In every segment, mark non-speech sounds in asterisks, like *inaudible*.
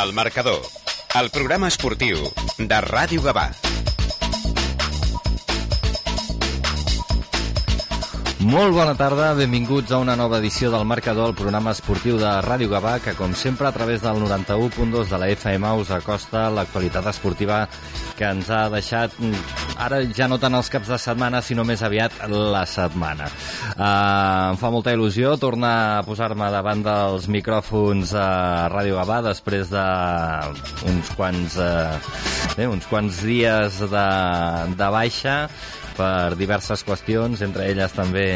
El marcador, el programa esportiu de Ràdio Gavà. Molt bona tarda, benvinguts a una nova edició del Marcador, el programa esportiu de Ràdio Gavà, que com sempre a través del 91.2 de la FM us acosta l'actualitat esportiva que ens ha deixat ara ja no tant els caps de setmana, sinó més aviat la setmana. Uh, em fa molta il·lusió tornar a posar-me davant dels micròfons a Ràdio Gavà després de uns quants, uh, bé, uns quants dies de, de baixa per diverses qüestions, entre elles també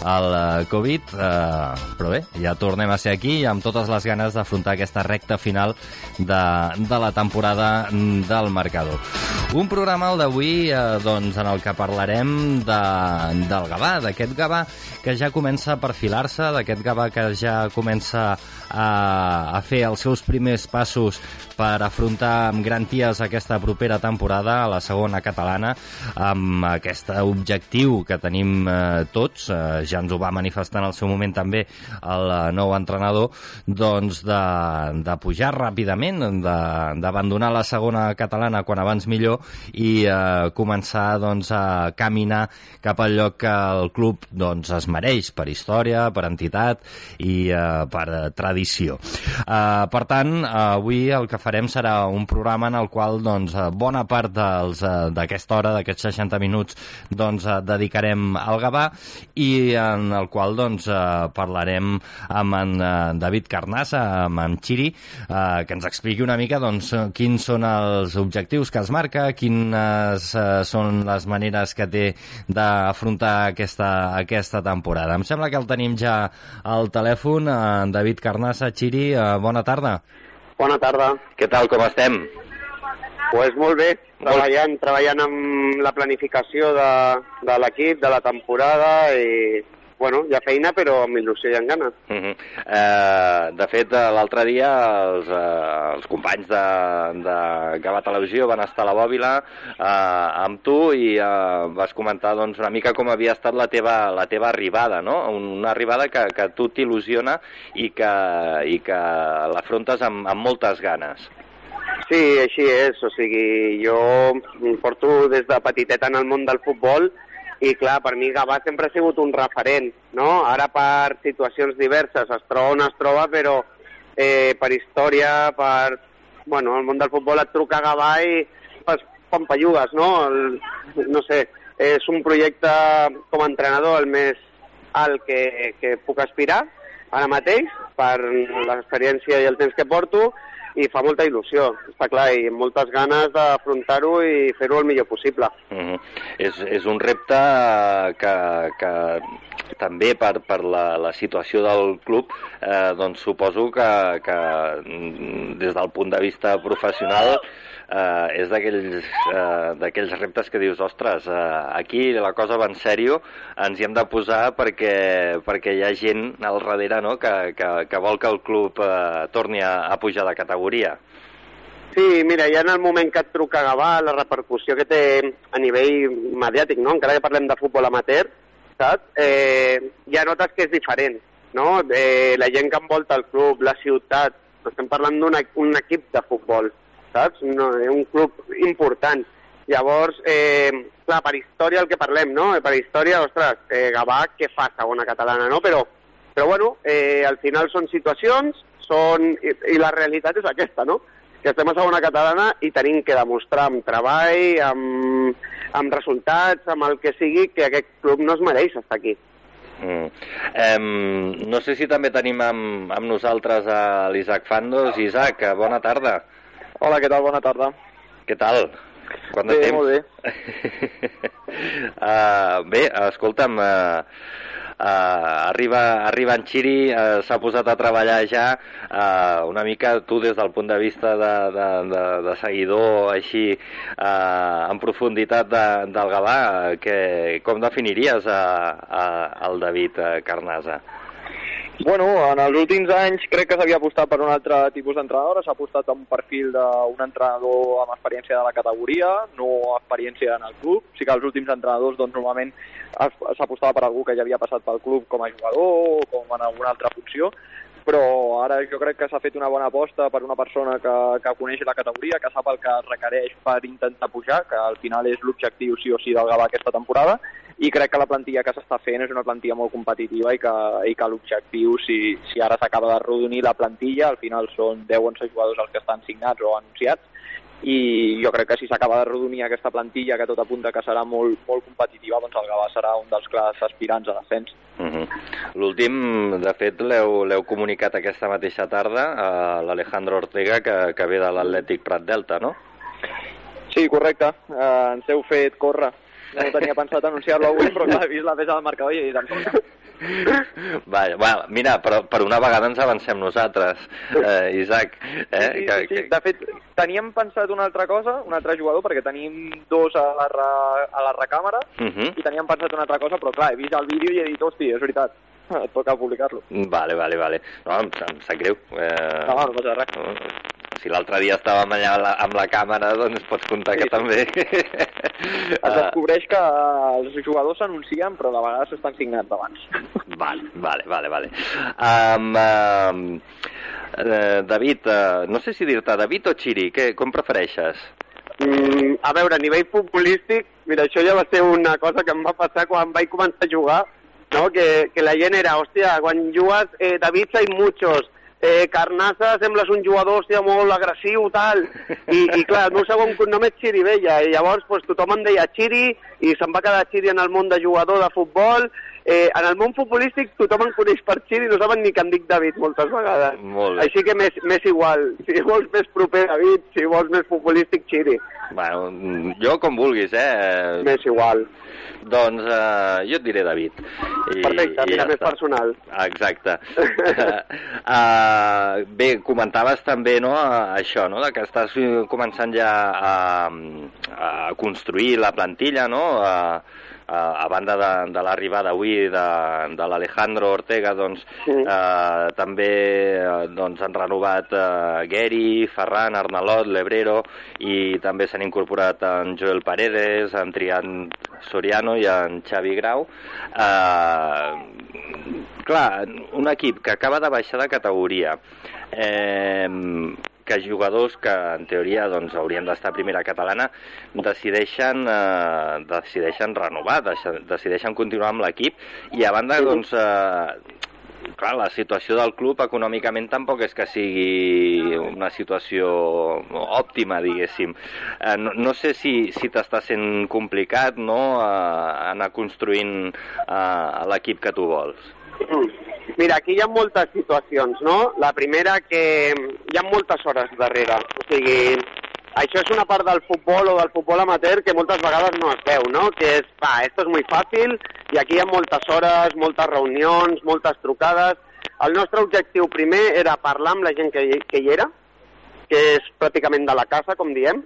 el eh, Covid, eh, però bé, ja tornem a ser aquí amb totes les ganes d'afrontar aquesta recta final de, de la temporada del marcador. Un programa, el d'avui, eh, doncs, en el que parlarem de, del Gavà, d'aquest Gavà que ja comença a perfilar-se, d'aquest Gavà que ja comença a, a fer els seus primers passos per afrontar amb garanties aquesta propera temporada a la segona catalana amb aquest objectiu que tenim eh, tots, eh, ja ens ho va manifestar en el seu moment també el eh, nou entrenador, doncs de, de pujar ràpidament, d'abandonar la segona catalana quan abans millor i eh, començar doncs, a caminar cap al lloc que el club doncs, es mereix per història, per entitat i eh, per tradició. Eh, per tant, avui el que farem serà un programa en el qual doncs, bona part d'aquesta hora, d'aquests 60 minuts, doncs, dedicarem al Gavà i en el qual doncs, parlarem amb en David Carnassa, amb en Xiri, eh, que ens expliqui una mica doncs, quins són els objectius que es marca, quines eh, són les maneres que té d'afrontar aquesta, aquesta temporada. Em sembla que el tenim ja al telèfon, en David Carnassa. Xiri, eh, bona tarda. Bona tarda. Què tal, com estem? Pues molt bé, treballant, treballant amb la planificació de, de l'equip, de la temporada i bueno, hi ha feina però amb il·lusió i amb ganes. Uh -huh. uh, de fet, l'altre dia els, uh, els companys de, de Gava Televisió van estar a la Bòbila uh, amb tu i uh, vas comentar doncs, una mica com havia estat la teva, la teva arribada, no? Una arribada que, que tu t'il·lusiona i que, i que l'afrontes amb, amb moltes ganes. Sí, així és. O sigui, jo porto des de petitet en el món del futbol i clar, per mi Gavà sempre ha sigut un referent, no? Ara per situacions diverses es troba on es troba, però eh, per història, per... Bueno, el món del futbol et truca a Gavà i pues, pampallugues, no? El, no sé, és un projecte com a entrenador el més alt que, que puc aspirar ara mateix per l'experiència i el temps que porto i fa molta il·lusió, està clar, i moltes ganes d'afrontar-ho i fer-ho el millor possible. Uh -huh. és, és un repte que, que també per, per la, la situació del club, eh, doncs suposo que, que des del punt de vista professional eh, és d'aquells eh, reptes que dius, ostres, eh, aquí la cosa va en sèrio, ens hi hem de posar perquè, perquè hi ha gent al darrere no? que, que, que vol que el club eh, torni a, a pujar de categoria. Sí, mira, ja en el moment que et truca Gavà, la repercussió que té a nivell mediàtic, no? encara que parlem de futbol amateur, saps? Eh, ja notes que és diferent, no? Eh, la gent que envolta el club, la ciutat, estem parlant d'un equip de futbol, saps? No, un club important. Llavors, eh, clar, per història el que parlem, no? Per història, ostres, eh, Gavà, què fa segona catalana, no? Però, però bueno, eh, al final són situacions, són... I, i la realitat és aquesta, no? que estem a segona catalana i tenim que demostrar amb treball, amb, amb resultats, amb el que sigui, que aquest club no es mereix estar aquí. Mm. Um, no sé si també tenim amb, amb nosaltres a l'Isaac Fandos. Isaac, bona tarda. Hola, què tal? Bona tarda. Què tal? Quant de bé, temps? molt bé. uh, *laughs* bé, escolta'm, uh, Uh, arriba, arriba en Xiri, uh, s'ha posat a treballar ja uh, una mica tu des del punt de vista de, de, de, de seguidor així uh, en profunditat de, del Gavà, que, com definiries a, a, al David Carnasa? Bueno, en els últims anys crec que s'havia apostat per un altre tipus d'entrenador, s'ha apostat per un perfil d'un entrenador amb experiència de la categoria, no experiència en el club. Sí que els últims entrenadors doncs, normalment s'apostava per algú que ja havia passat pel club com a jugador o com en alguna altra funció, però ara jo crec que s'ha fet una bona aposta per una persona que, que coneix la categoria, que sap el que requereix per intentar pujar, que al final és l'objectiu sí o sí del Gavà aquesta temporada, i crec que la plantilla que s'està fent és una plantilla molt competitiva i que, i que l'objectiu, si, si ara s'acaba de rodonir la plantilla, al final són 10-11 jugadors els que estan signats o anunciats, i jo crec que si s'acaba de rodonir aquesta plantilla que tot apunta que serà molt, molt competitiva, doncs el Gavà serà un dels clars aspirants a l'ascens. Uh -huh. L'últim, de fet, l'heu comunicat aquesta mateixa tarda a l'Alejandro Ortega, que, que ve de l'Atlètic Prat Delta, no? Sí, correcte. Uh, ens heu fet córrer. No tenia pensat anunciar-lo avui, però *laughs* clar, he vist la pesa del marcador i he dit, Vaja, bueno, mira, però per una vegada ens avancem nosaltres, eh, Isaac. Eh? Sí, sí, sí, sí. De fet, teníem pensat una altra cosa, un altre jugador, perquè tenim dos a la, re, a la recàmera, uh Mhm. -huh. i teníem pensat una altra cosa, però clar, he vist el vídeo i he dit, hosti, és veritat, et *laughs* toca publicar-lo. Vale, vale, vale. No, em, em sap greu. Eh, No, no passa res. Si l'altre dia estàvem allà amb la, amb la càmera, doncs pots comptar Sí, que també... *laughs* Es descobreix que els jugadors s'anuncien, però de vegades estan signats abans. *laughs* Vale, vale, vale, vale. Um, um, eh, David, uh, no sé si dir-te David o Chiri, què, com prefereixes? Mm, a veure, a nivell futbolístic, mira, això ja va ser una cosa que em va passar quan vaig començar a jugar, no? que, que la gent era, hòstia, quan jugues eh, David hay muchos, eh, Carnassa sembles un jugador hòstia, molt agressiu, tal, i, i clar, el meu segon cognom és Xirivella, i llavors pues, tothom em deia Xiri, i se'n va quedar Xiri en el món de jugador de futbol, eh, en el món futbolístic tothom em coneix per Xiri, no saben ni que em dic David moltes vegades. Molt bé. Així que m'és m'és igual, *laughs* si vols més proper David, si vols més futbolístic Xiri, Bueno, jo com vulguis, eh? m'és igual. Doncs uh, jo et diré David. I, Perfecte, i mira, ja més està. personal. Exacte. uh, *laughs* *laughs* bé, comentaves també no, això, no, que estàs començant ja a, a construir la plantilla, no? A, a, banda de, de l'arribada avui de, de l'Alejandro Ortega, doncs Sí. eh, també eh, doncs, han renovat eh, Gary, Ferran, Arnalot, Lebrero i també s'han incorporat en Joel Paredes, en Trian Soriano i en Xavi Grau. Eh, clar, un equip que acaba de baixar de categoria, eh, que jugadors que en teoria doncs, haurien d'estar a primera catalana decideixen, eh, decideixen renovar, deixen- decideixen continuar amb l'equip i a banda doncs, eh, clar, la situació del club econòmicament tampoc és que sigui una situació òptima, diguéssim. Eh, no, no sé si, si t'està sent complicat no, eh, anar construint eh, l'equip que tu vols. *clears throat* Mira, aquí hi ha moltes situacions, no? La primera que hi ha moltes hores darrere. O sigui, això és una part del futbol o del futbol amateur que moltes vegades no es veu, no? Que és, va, esto és muy fàcil i aquí hi ha moltes hores, moltes reunions, moltes trucades. El nostre objectiu primer era parlar amb la gent que hi, que hi era, que és pràcticament de la casa, com diem,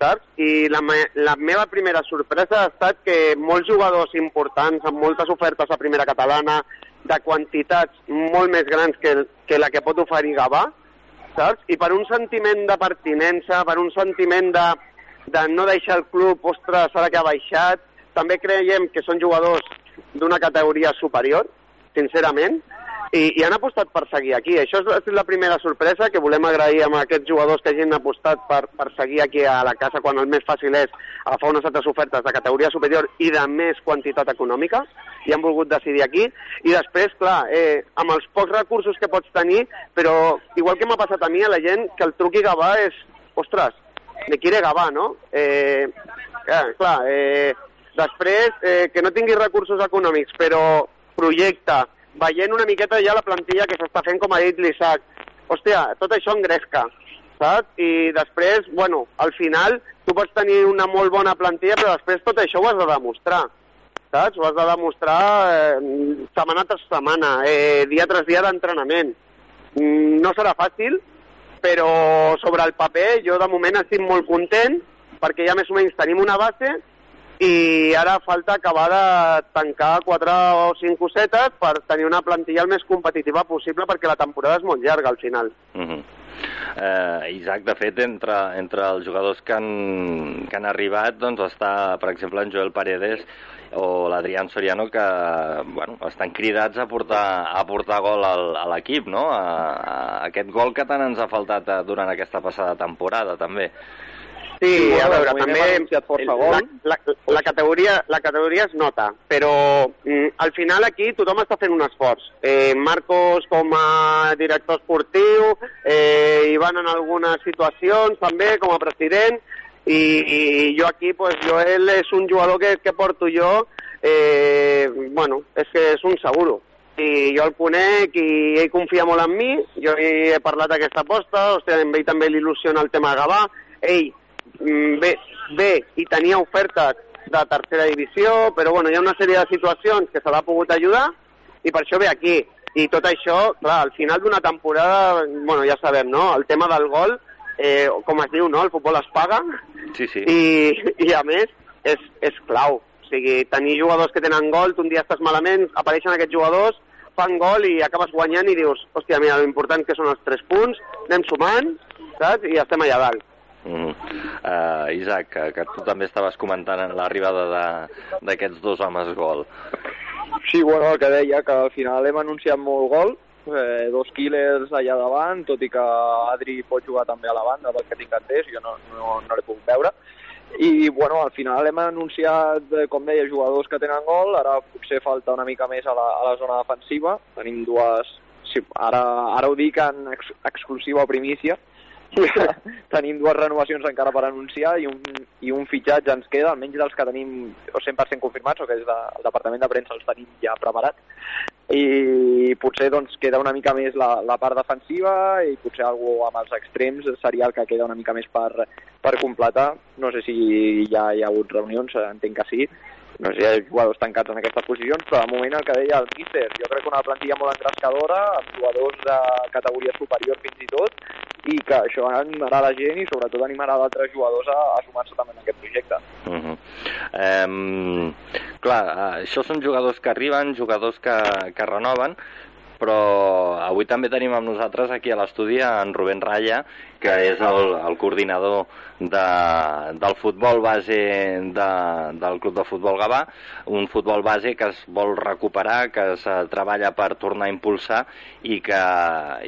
saps? I la, me la meva primera sorpresa ha estat que molts jugadors importants, amb moltes ofertes a primera catalana, de quantitats molt més grans que, que la que pot oferir Gavà, saps? I per un sentiment de pertinença, per un sentiment de, de no deixar el club, ostres, ara que ha baixat, també creiem que són jugadors d'una categoria superior, sincerament, i, i han apostat per seguir aquí. Això és, la primera sorpresa que volem agrair a aquests jugadors que hagin apostat per, per seguir aquí a la casa quan el més fàcil és agafar unes altres ofertes de categoria superior i de més quantitat econòmica i han volgut decidir aquí. I després, clar, eh, amb els pocs recursos que pots tenir, però igual que m'ha passat a mi, a la gent, que el truqui Gavà és, ostres, me quiere Gavà, no? Eh, eh, clar, eh, després, eh, que no tingui recursos econòmics, però projecte, veient una miqueta ja la plantilla que s'està fent, com ha dit l'Isaac. Hòstia, tot això engresca, saps? I després, bueno, al final tu pots tenir una molt bona plantilla, però després tot això ho has de demostrar, saps? Ho has de demostrar eh, setmana tras setmana, eh, dia tras dia d'entrenament. Mm, No serà fàcil, però sobre el paper jo de moment estic molt content perquè ja més o menys tenim una base i ara falta acabar de tancar quatre o cinc cosetes per tenir una plantilla el més competitiva possible perquè la temporada és molt llarga al final. Uh -huh. eh, Isaac, de fet, entre, entre els jugadors que han, que han arribat, doncs està, per exemple, en Joel Paredes o l'Adrián Soriano que bueno, estan cridats a portar, a portar gol al, a l'equip, no? A, a aquest gol que tant ens ha faltat eh, durant aquesta passada temporada, també. Sí, a veure, també força la, la, la, categoria, la categoria es nota, però mm, al final aquí tothom està fent un esforç. Eh, Marcos com a director esportiu, eh, Ivan en algunes situacions també com a president, i, i jo aquí, pues, Joel és un jugador que, que porto jo, eh, bueno, és que és un seguro i jo el conec i ell confia molt en mi, jo he parlat d'aquesta aposta, hòstia, amb ell també l'il·lusiona el tema de Gavà, ell bé, bé i tenia ofertes de tercera divisió, però bueno, hi ha una sèrie de situacions que se l'ha pogut ajudar i per això ve aquí. I tot això, clar, al final d'una temporada, bueno, ja sabem, no?, el tema del gol, eh, com es diu, no?, el futbol es paga, Sí, sí. i, i a més és, és clau. O sigui, tenir jugadors que tenen gol, tu un dia estàs malament, apareixen aquests jugadors, fan gol i acabes guanyant i dius, hòstia, mira, l'important que són els tres punts, anem sumant, saps? I estem allà dalt. Mm. Uh, Isaac, que, que tu també estaves comentant en l'arribada d'aquests dos homes gol. Sí, bueno, el que deia, que al final hem anunciat molt gol, eh, dos killers allà davant, tot i que Adri pot jugar també a la banda, del que tinc entès, jo no, no, no l'he pogut veure. I, bueno, al final hem anunciat, eh, com deia, jugadors que tenen gol, ara potser falta una mica més a la, a la zona defensiva, tenim dues... Sí, ara, ara ho dic en ex, exclusiva primícia, *laughs* tenim dues renovacions encara per anunciar i un, i un fitxatge ens queda, almenys dels que tenim o 100% confirmats, o que des del departament de premsa els tenim ja preparats. I potser doncs, queda una mica més la, la part defensiva i potser algú amb els extrems seria el que queda una mica més per, per completar. No sé si ja hi ha hagut reunions, entenc que sí, no sé hi ha jugadors tancats en aquestes posicions, però de moment el que deia el míster, jo crec que una plantilla molt engrescadora, amb jugadors de categoria superior fins i tot, i que això animarà la gent i sobretot animarà d'altres jugadors a, a sumar-se també en aquest projecte. Uh -huh. um, clar, això són jugadors que arriben, jugadors que, que renoven, però avui també tenim amb nosaltres aquí a l'estudi en Rubén Raya, que és el, el coordinador de, del futbol base de, del Club de Futbol Gavà, un futbol base que es vol recuperar, que es treballa per tornar a impulsar i que,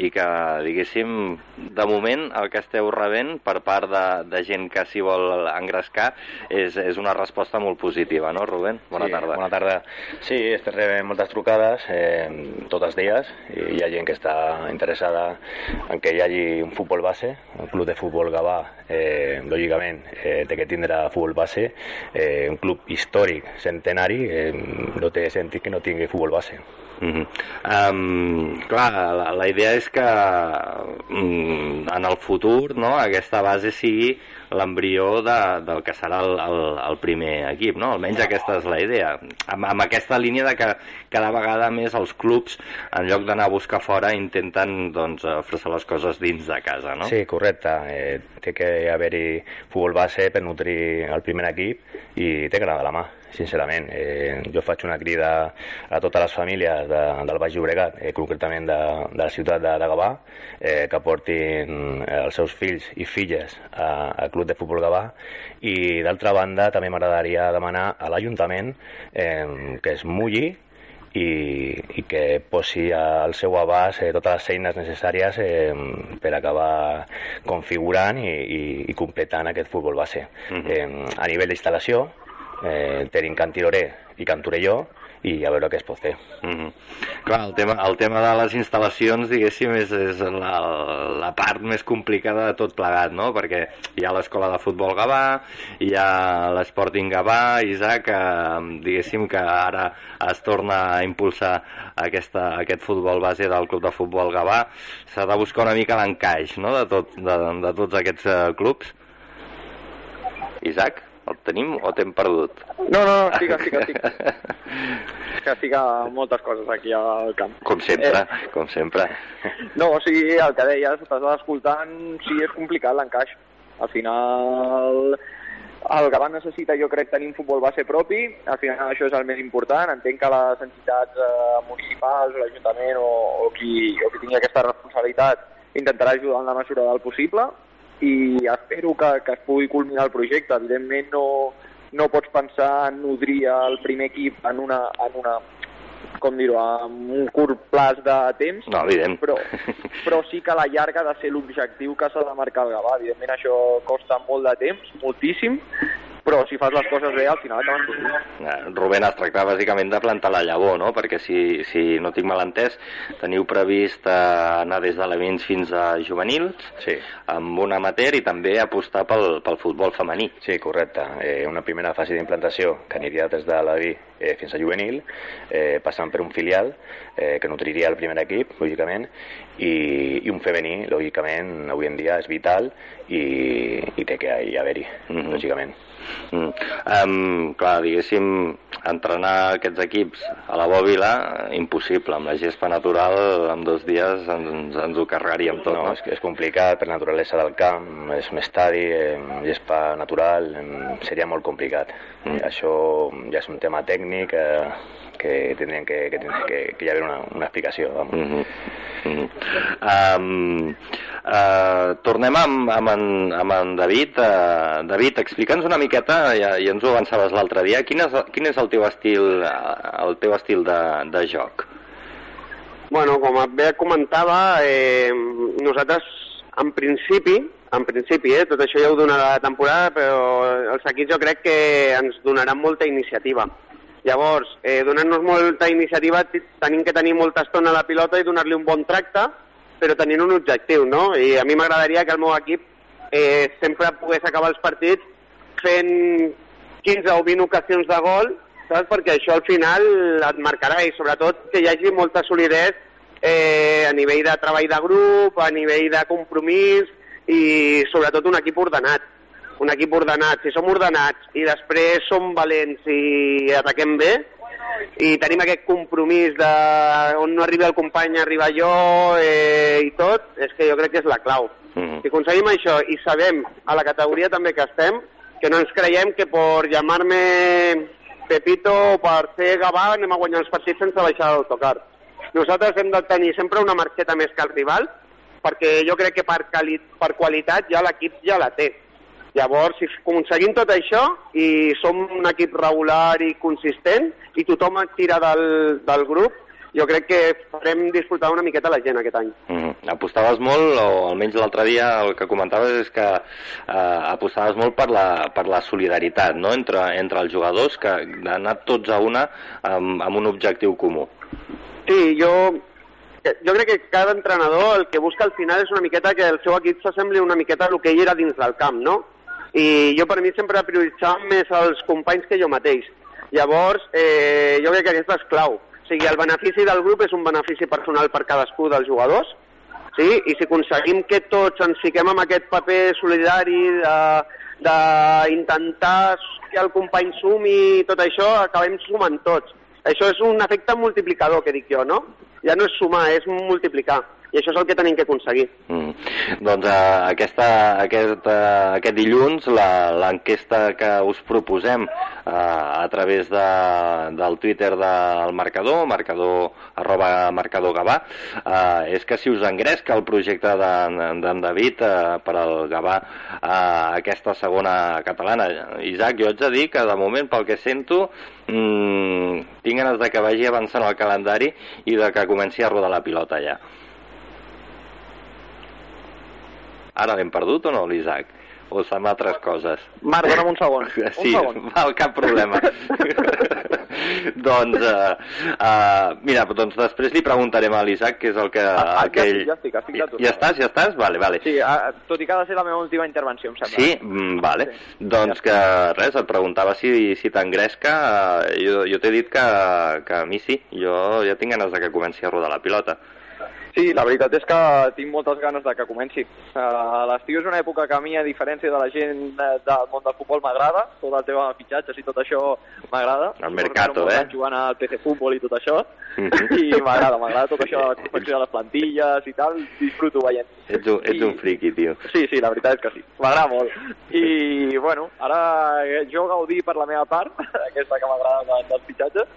i que diguéssim, de moment el que esteu rebent per part de, de gent que s'hi vol engrescar és, és una resposta molt positiva, no, Rubén? Bona sí, tarda. Bona tarda. Sí, estem rebent moltes trucades, eh, totes d'elles, i hi ha gent que està interessada en que hi hagi un futbol base, el club de futbol Gavà, eh, lògicament, eh, té que tindre futbol base, eh, un club històric, centenari, eh, no té sentit que no tingui futbol base. Mm -hmm. um, clar, la, la idea és que um, en el futur no, aquesta base sigui l'embrió de, del que serà el, el, el primer equip, no? Almenys aquesta és la idea. Amb, amb aquesta línia de que cada vegada més els clubs, en lloc d'anar a buscar fora, intenten doncs, fer les coses dins de casa, no? Sí, correcte. Eh, té que haver-hi futbol base per nutrir el primer equip i té que anar de la mà, sincerament. Eh, jo faig una crida a totes les famílies de, del Baix Llobregat, eh, concretament de, de la ciutat de, de Gavà, eh, que portin eh, els seus fills i filles al Club de Futbol Gavà i d'altra banda també m'agradaria demanar a l'Ajuntament eh, que es mulli i, i que posi al seu abast eh, totes les eines necessàries eh, per acabar configurant i, i, i completant aquest futbol base. Mhm. eh, a nivell d'instal·lació, eh, tenim Cantiroré i Cantorelló, i a veure què es pot fer. Mm -hmm. Clar, el tema, el tema de les instal·lacions, diguéssim, és, és la, la part més complicada de tot plegat, no? Perquè hi ha l'escola de futbol Gavà, hi ha l'Sporting Gavà, Isaac, que, diguéssim que ara es torna a impulsar aquesta, aquest futbol base del club de futbol Gavà. S'ha de buscar una mica l'encaix, no?, de, tot, de, de tots aquests uh, clubs. Isaac, el tenim o t'hem perdut? No, no, no, estic, estic, estic. que estic a moltes coses aquí al camp. Com sempre, com sempre. *laughs* No, o sigui, el que deies, estàs escoltant, sí, és complicat l'encaix. Al final, el Gavà necessita, jo crec, tenir un futbol base propi, al final això és el més important, entenc que les entitats eh, municipals, l'Ajuntament o, o, qui, o qui tingui aquesta responsabilitat intentarà ajudar en la mesura del possible i espero que, que es pugui culminar el projecte. Evidentment no, no pots pensar en nodrir el primer equip en una, en una com dir-ho, amb un curt plaç de temps, no, evident. però, *laughs* però sí que a la llarga ha de ser l'objectiu que s'ha de marcar el Gavà. Evidentment això costa molt de temps, moltíssim, però si fas les coses bé al final acabes sortint. Eh, Rubén, es tracta bàsicament de plantar la llavor, no? Perquè si, si no tinc mal entès, teniu previst eh, anar des d'alevins fins a juvenils, Sí. amb un amateur i també apostar pel, pel futbol femení. Sí, correcte. Eh, una primera fase d'implantació que aniria des de la eh, fins a juvenil, eh, passant per un filial eh, que nutriria el primer equip, lògicament, i, i un femení, lògicament, avui en dia és vital i, i té que hi haver-hi, Mhm. lògicament. Mm. Um, clar, diguéssim, entrenar aquests equips a la bòbila, impossible. Amb la gespa natural, en dos dies ens, ens ho carregaríem tot, no, no? és, és complicat per naturalesa del camp, és un estadi, eh, gespa natural, seria molt complicat. Mm. Això ja és un tema tècnic eh, que tindrien que, que, que, que hi haver una, una explicació. Vamos. Mm -hmm. Mm -hmm. Um, uh, tornem amb, amb, en, amb en David. Uh, David, explica'ns una miqueta, ja, ja ens ho avançaves l'altre dia, quin és, quin és el teu estil, el teu estil de, de joc? Bueno, com bé comentava, eh, nosaltres en principi, en principi, eh, tot això ja ho donarà la temporada, però els equips jo crec que ens donaran molta iniciativa. Llavors, eh, donant-nos molta iniciativa tenim que tenir molta estona a la pilota i donar-li un bon tracte, però tenint un objectiu, no? I a mi m'agradaria que el meu equip eh, sempre pogués acabar els partits fent 15 o 20 ocasions de gol, saps? Perquè això al final et marcarà i sobretot que hi hagi molta solidesa eh, a nivell de treball de grup, a nivell de compromís i sobretot un equip ordenat. Un equip ordenat. Si som ordenats i després som valents i ataquem bé, i tenim aquest compromís de on no arriba el company, arriba jo eh, i tot, és que jo crec que és la clau. Mhm. Si aconseguim això i sabem a la categoria també que estem, que no ens creiem que per llamar-me Pepito per ser Gavà anem a guanyar els partits sense baixar l'autocar. Nosaltres hem de tenir sempre una marxeta més que el rival, perquè jo crec que per, quali per qualitat ja l'equip ja la té. Llavors, si aconseguim tot això i som un equip regular i consistent i tothom tira del, del grup, jo crec que farem disfrutar una miqueta la gent aquest any. Mm -hmm. Apostaves molt, o almenys l'altre dia el que comentaves és que eh, apostaves molt per la, per la solidaritat no? entre, entre els jugadors, que d'anar tots a una amb, amb un objectiu comú. Sí, jo, jo crec que cada entrenador el que busca al final és una miqueta que el seu equip s'assembli una miqueta al que ell era dins del camp, no? I jo per mi sempre prioritzava més els companys que jo mateix. Llavors, eh, jo crec que aquesta és clau. O sigui, el benefici del grup és un benefici personal per cadascú dels jugadors, sí? i si aconseguim que tots ens fiquem amb aquest paper solidari d'intentar que el company sumi i tot això, acabem sumant tots. Això és un efecte multiplicador, que dic jo, no? Ja no és sumar, és multiplicar. I això és el que tenim que aconseguir. Mm. Doncs uh, aquesta, aquest, uh, aquest dilluns l'enquesta que us proposem uh, a través de, del Twitter del marcador, marcador arroba marcador Gavà, uh, és que si us engresca el projecte d'en David uh, per al Gavà uh, aquesta segona catalana. Isaac, jo haig de dir que de moment, pel que sento, mm, tinc ganes de que vagi avançant el calendari i de que comenci a rodar la pilota ja. Ara l'hem perdut o no, l'Isaac? O som altres coses? Marc, dona'm un segon. *laughs* Sí, Un segon. *laughs* val, cap problema. *laughs* doncs, uh, uh, mira, doncs després li preguntarem a l'Isaac què és el que... Ah, el ja que estic, ja estic, estic de tot. Ja estàs, ja estàs? Vale, vale. Sí, a, tot i que ha de ser la meva última intervenció, em sembla. Sí? Mm, vale. Doncs que res, et preguntava si, si t'engresca. eh, jo jo t'he dit que, que a mi sí. Jo ja tinc ganes de que comenci a rodar la pilota. Sí, la veritat és que tinc moltes ganes de que comenci. Uh, L'estiu és una època que a mi, a diferència de la gent eh, del món del futbol, m'agrada. Tot el tema de fitxatges i tot això m'agrada. El mercato, molts eh? Jugant al PC Futbol i tot això. Mhm. I m'agrada, m'agrada tot això de la *laughs* confecció de les plantilles i tal. Disfruto veient. Ets un, ets I- un friqui, tio. Sí, sí, la veritat és que sí. M'agrada molt. I, bueno, ara jo gaudir per la meva part, *laughs* aquesta que m'agrada de- dels fitxatges,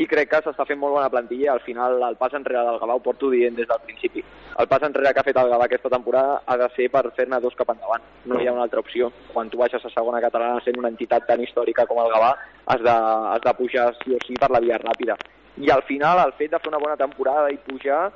i crec que s'està fent molt bona plantilla al final el pas enrere del Gavà ho porto dient des del principi. El pas enrere que ha fet el Gavà aquesta temporada ha de ser per fer-ne dos cap endavant, no hi ha una altra opció. Quan tu baixes a segona catalana sent una entitat tan històrica com el Gavà, has de, has de pujar sí o sí per la via ràpida. I al final el fet de fer una bona temporada i pujar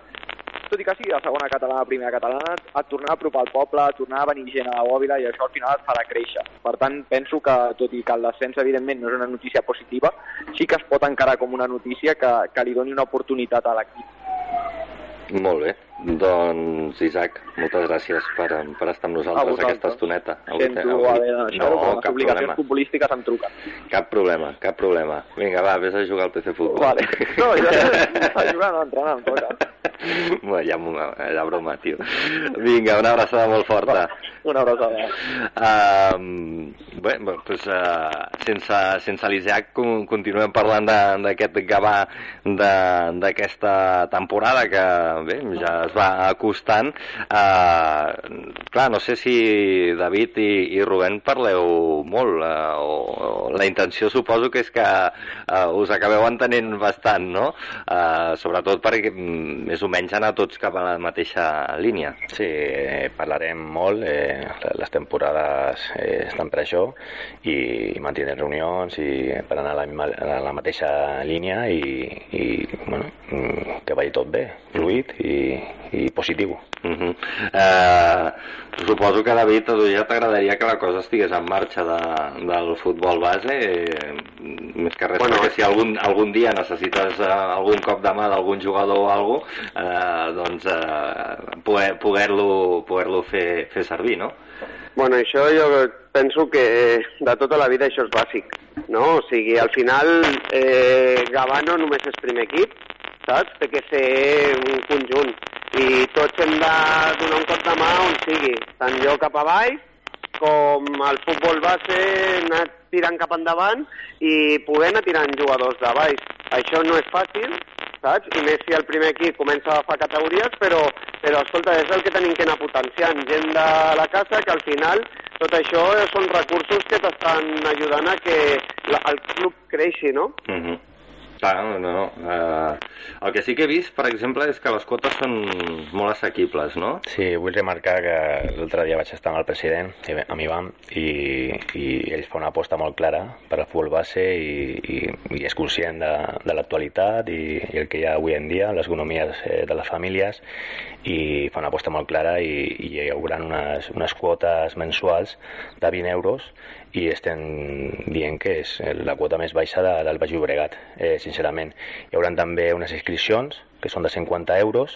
tot i que sigui la segona catalana, la primera catalana, et tornar a apropar al poble, a tornar a venir gent a la bòbila i això al final et farà créixer. Per tant, penso que, tot i que el descens evidentment no és una notícia positiva, sí que es pot encarar com una notícia que, que li doni una oportunitat a l'equip. Molt bé. Doncs, Isaac, moltes gràcies per, per estar amb nosaltres aquesta estoneta. Avui, Sento avui... haver de deixar no, les obligacions problema. futbolístiques em truquen. Cap problema, cap problema. Vinga, va, vés a jugar al PC Futbol. Vale. No, jo *laughs* a jugar no, entrenar, em toca. bueno, ja, ja broma, tio. Vinga, una abraçada molt forta. Una abraçada. Uh, bé, doncs, uh, sense, sense l'Isaac continuem parlant d'aquest Gavà d'aquesta temporada que bé, ja es va acostant. Uh, clar, no sé si David i, i Rubén parleu molt, uh, o, o la intenció suposo que és que uh, us acabeu entenent bastant, no? Uh, sobretot perquè mm, més o menys anar tots cap a la mateixa línia. Sí, eh, parlarem molt, eh, les temporades eh, estan per això i mantindrem reunions i per anar a la, a la mateixa línia i, i bueno, mm, que vagi tot bé, fluid i, i positiu. Uh -huh. eh, suposo que, David, a tu ja t'agradaria que la cosa estigués en marxa de, del futbol base, eh, més que res, bueno, perquè si algun, algun dia necessites eh, algun cop de mà d'algun jugador o alguna cosa, eh, doncs eh, poder-lo poder, poder fer, fer servir, no? Bueno, això jo penso que de tota la vida això és bàsic, no? O sigui, al final eh, Gavà no només és primer equip, saps? Té que ser un conjunt i tots hem de donar un cop de mà on sigui, tant jo cap a baix com el futbol base anar tirant cap endavant i poder anar tirant jugadors de baix. Això no és fàcil, saps? I més si el primer equip comença a agafar categories, però, però escolta, és el que tenim que anar potenciant. Gent de la casa que al final tot això són recursos que t'estan ajudant a que la, el club creixi, no? Uh -huh. Clar, no. Uh, el que sí que he vist, per exemple, és que les quotes són molt assequibles, no? Sí, vull remarcar que l'altre dia vaig estar amb el president, amb Ivan, i, i ell fa una aposta molt clara per al futbol base i, i, i és conscient de, de l'actualitat i, i el que hi ha avui en dia, les economies eh, de les famílies, i fa una aposta molt clara i, i hi haurà unes, unes quotes mensuals de 20 euros i estem dient que és la quota més baixa de, del Baix Llobregat, eh, sincerament. Hi haurà també unes inscripcions que són de 50 euros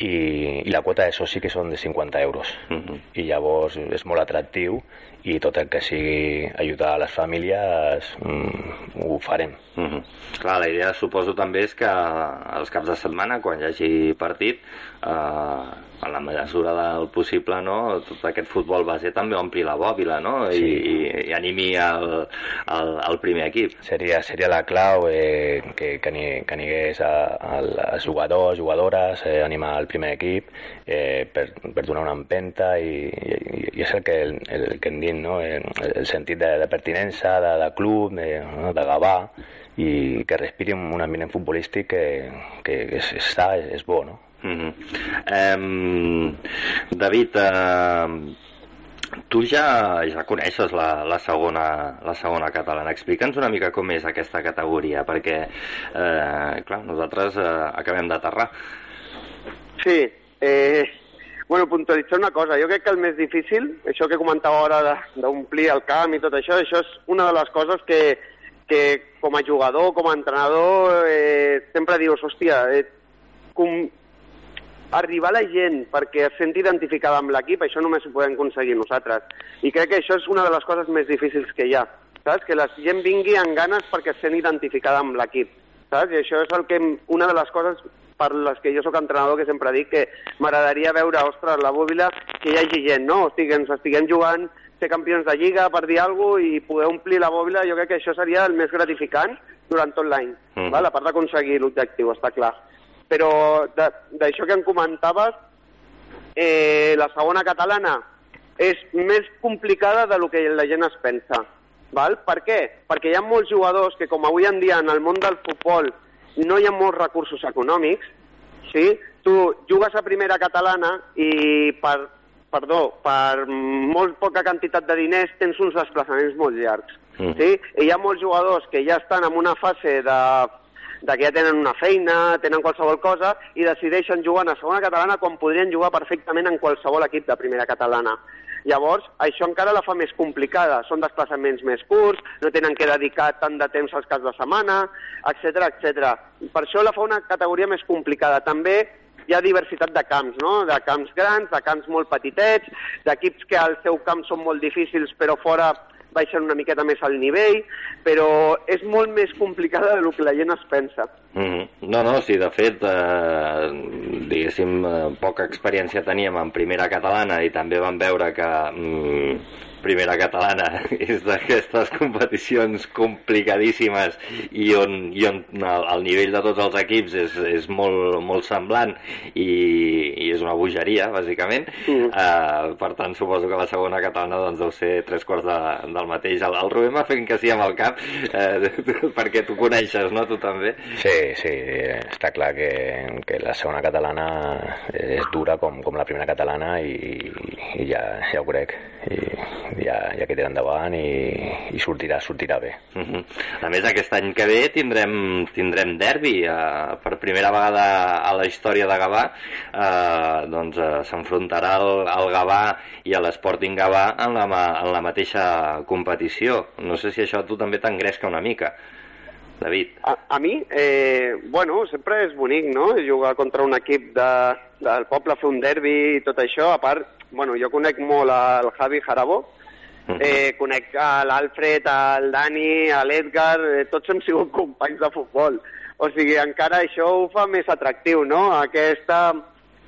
i, i la quota de soci que són de 50 euros. Uh mhm. -huh. I llavors és molt atractiu i tot el que sigui ajudar a les famílies mm, ho farem. Mhm. -huh. Clar, la idea suposo també és que els caps de setmana, quan hi hagi partit, eh, en la mesura del possible, no, tot aquest futbol base també ompli la bòbila, no? I, sí. i, i animi el, el, el primer equip. Seria, seria la clau eh, que, que, ni, que hagués els jugadors, jugadores, eh, animar el primer equip eh, per, per donar una empenta i, i, i és el que, el, el que hem dit, no? el, el sentit de, de pertinença, de, de club, de, no? de gavà i que respiri un ambient futbolístic que, que és, està, és, és bo, no? Mm -hmm. um, David, uh, tu ja, ja coneixes la, la, segona, la segona catalana. Explica'ns una mica com és aquesta categoria, perquè, eh, clar, nosaltres eh, acabem d'aterrar. Sí, eh, bueno, puntualitzar una cosa. Jo crec que el més difícil, això que comentava ara d'omplir el camp i tot això, això és una de les coses que, que com a jugador, com a entrenador, eh, sempre dius, hòstia, eh, com, arribar a la gent perquè es senti identificada amb l'equip, això només ho podem aconseguir nosaltres. I crec que això és una de les coses més difícils que hi ha, saps? Que la gent vingui amb ganes perquè es sent identificada amb l'equip, saps? I això és el que, una de les coses per les que jo sóc entrenador que sempre dic que m'agradaria veure, ostres, la bòbila, que hi hagi gent, no? Hosti, que ens estiguem jugant ser campions de Lliga, per dir alguna cosa, i poder omplir la bòbila, jo crec que això seria el més gratificant durant tot l'any, mm. a part d'aconseguir l'objectiu, està clar però d'això que em comentaves, eh, la segona catalana és més complicada de lo que la gent es pensa. Val? Per què? Perquè hi ha molts jugadors que, com avui en dia en el món del futbol no hi ha molts recursos econòmics, sí? Tu jugues a primera catalana i per, perdó, per molt poca quantitat de diners tens uns desplaçaments molt llargs. Mm. Sí? I hi ha molts jugadors que ja estan en una fase de, de que ja tenen una feina, tenen qualsevol cosa, i decideixen jugar en la segona catalana quan podrien jugar perfectament en qualsevol equip de primera catalana. Llavors, això encara la fa més complicada. Són desplaçaments més curts, no tenen que dedicar tant de temps als caps de setmana, etc etc. Per això la fa una categoria més complicada. També hi ha diversitat de camps, no? de camps grans, de camps molt petitets, d'equips que al seu camp són molt difícils però fora baixen una miqueta més al nivell, però és molt més complicada del que la gent es pensa. Mm. No, no, sí, de fet, eh, diguéssim, eh, poca experiència teníem en primera catalana i també vam veure que mm, primera catalana *laughs* és d'aquestes competicions complicadíssimes i on, i on el, el nivell de tots els equips és, és molt, molt semblant i, i és una bogeria, bàsicament. Mm. Uh, per tant, suposo que la segona catalana doncs, deu ser tres quarts de, del mateix. El, el Rubén m'ha fet que sí amb el cap, uh, *laughs* perquè tu coneixes, no?, tu també. Sí, sí, està clar que, que la segona catalana és dura com, com la primera catalana i, i ja, ja ho crec. I, ja, ja que tira endavant i, i sortirà, sortirà bé. Uh -huh. A més, aquest any que ve tindrem, tindrem derbi. Uh, per primera vegada a la història de Gavà uh, doncs, uh, s'enfrontarà el, el Gavà i l'Sporting Gavà en la, en la mateixa competició. No sé si això a tu també t'engresca una mica. David. A, a mi, eh, bueno, sempre és bonic, no?, jugar contra un equip de, del poble, fer un derbi i tot això. A part, bueno, jo conec molt el Javi Jarabo, *laughs* Eh, conec a l'Alfred, al Dani, a l'Edgar, eh, tots hem sigut companys de futbol. O sigui, encara això ho fa més atractiu, no? Aquesta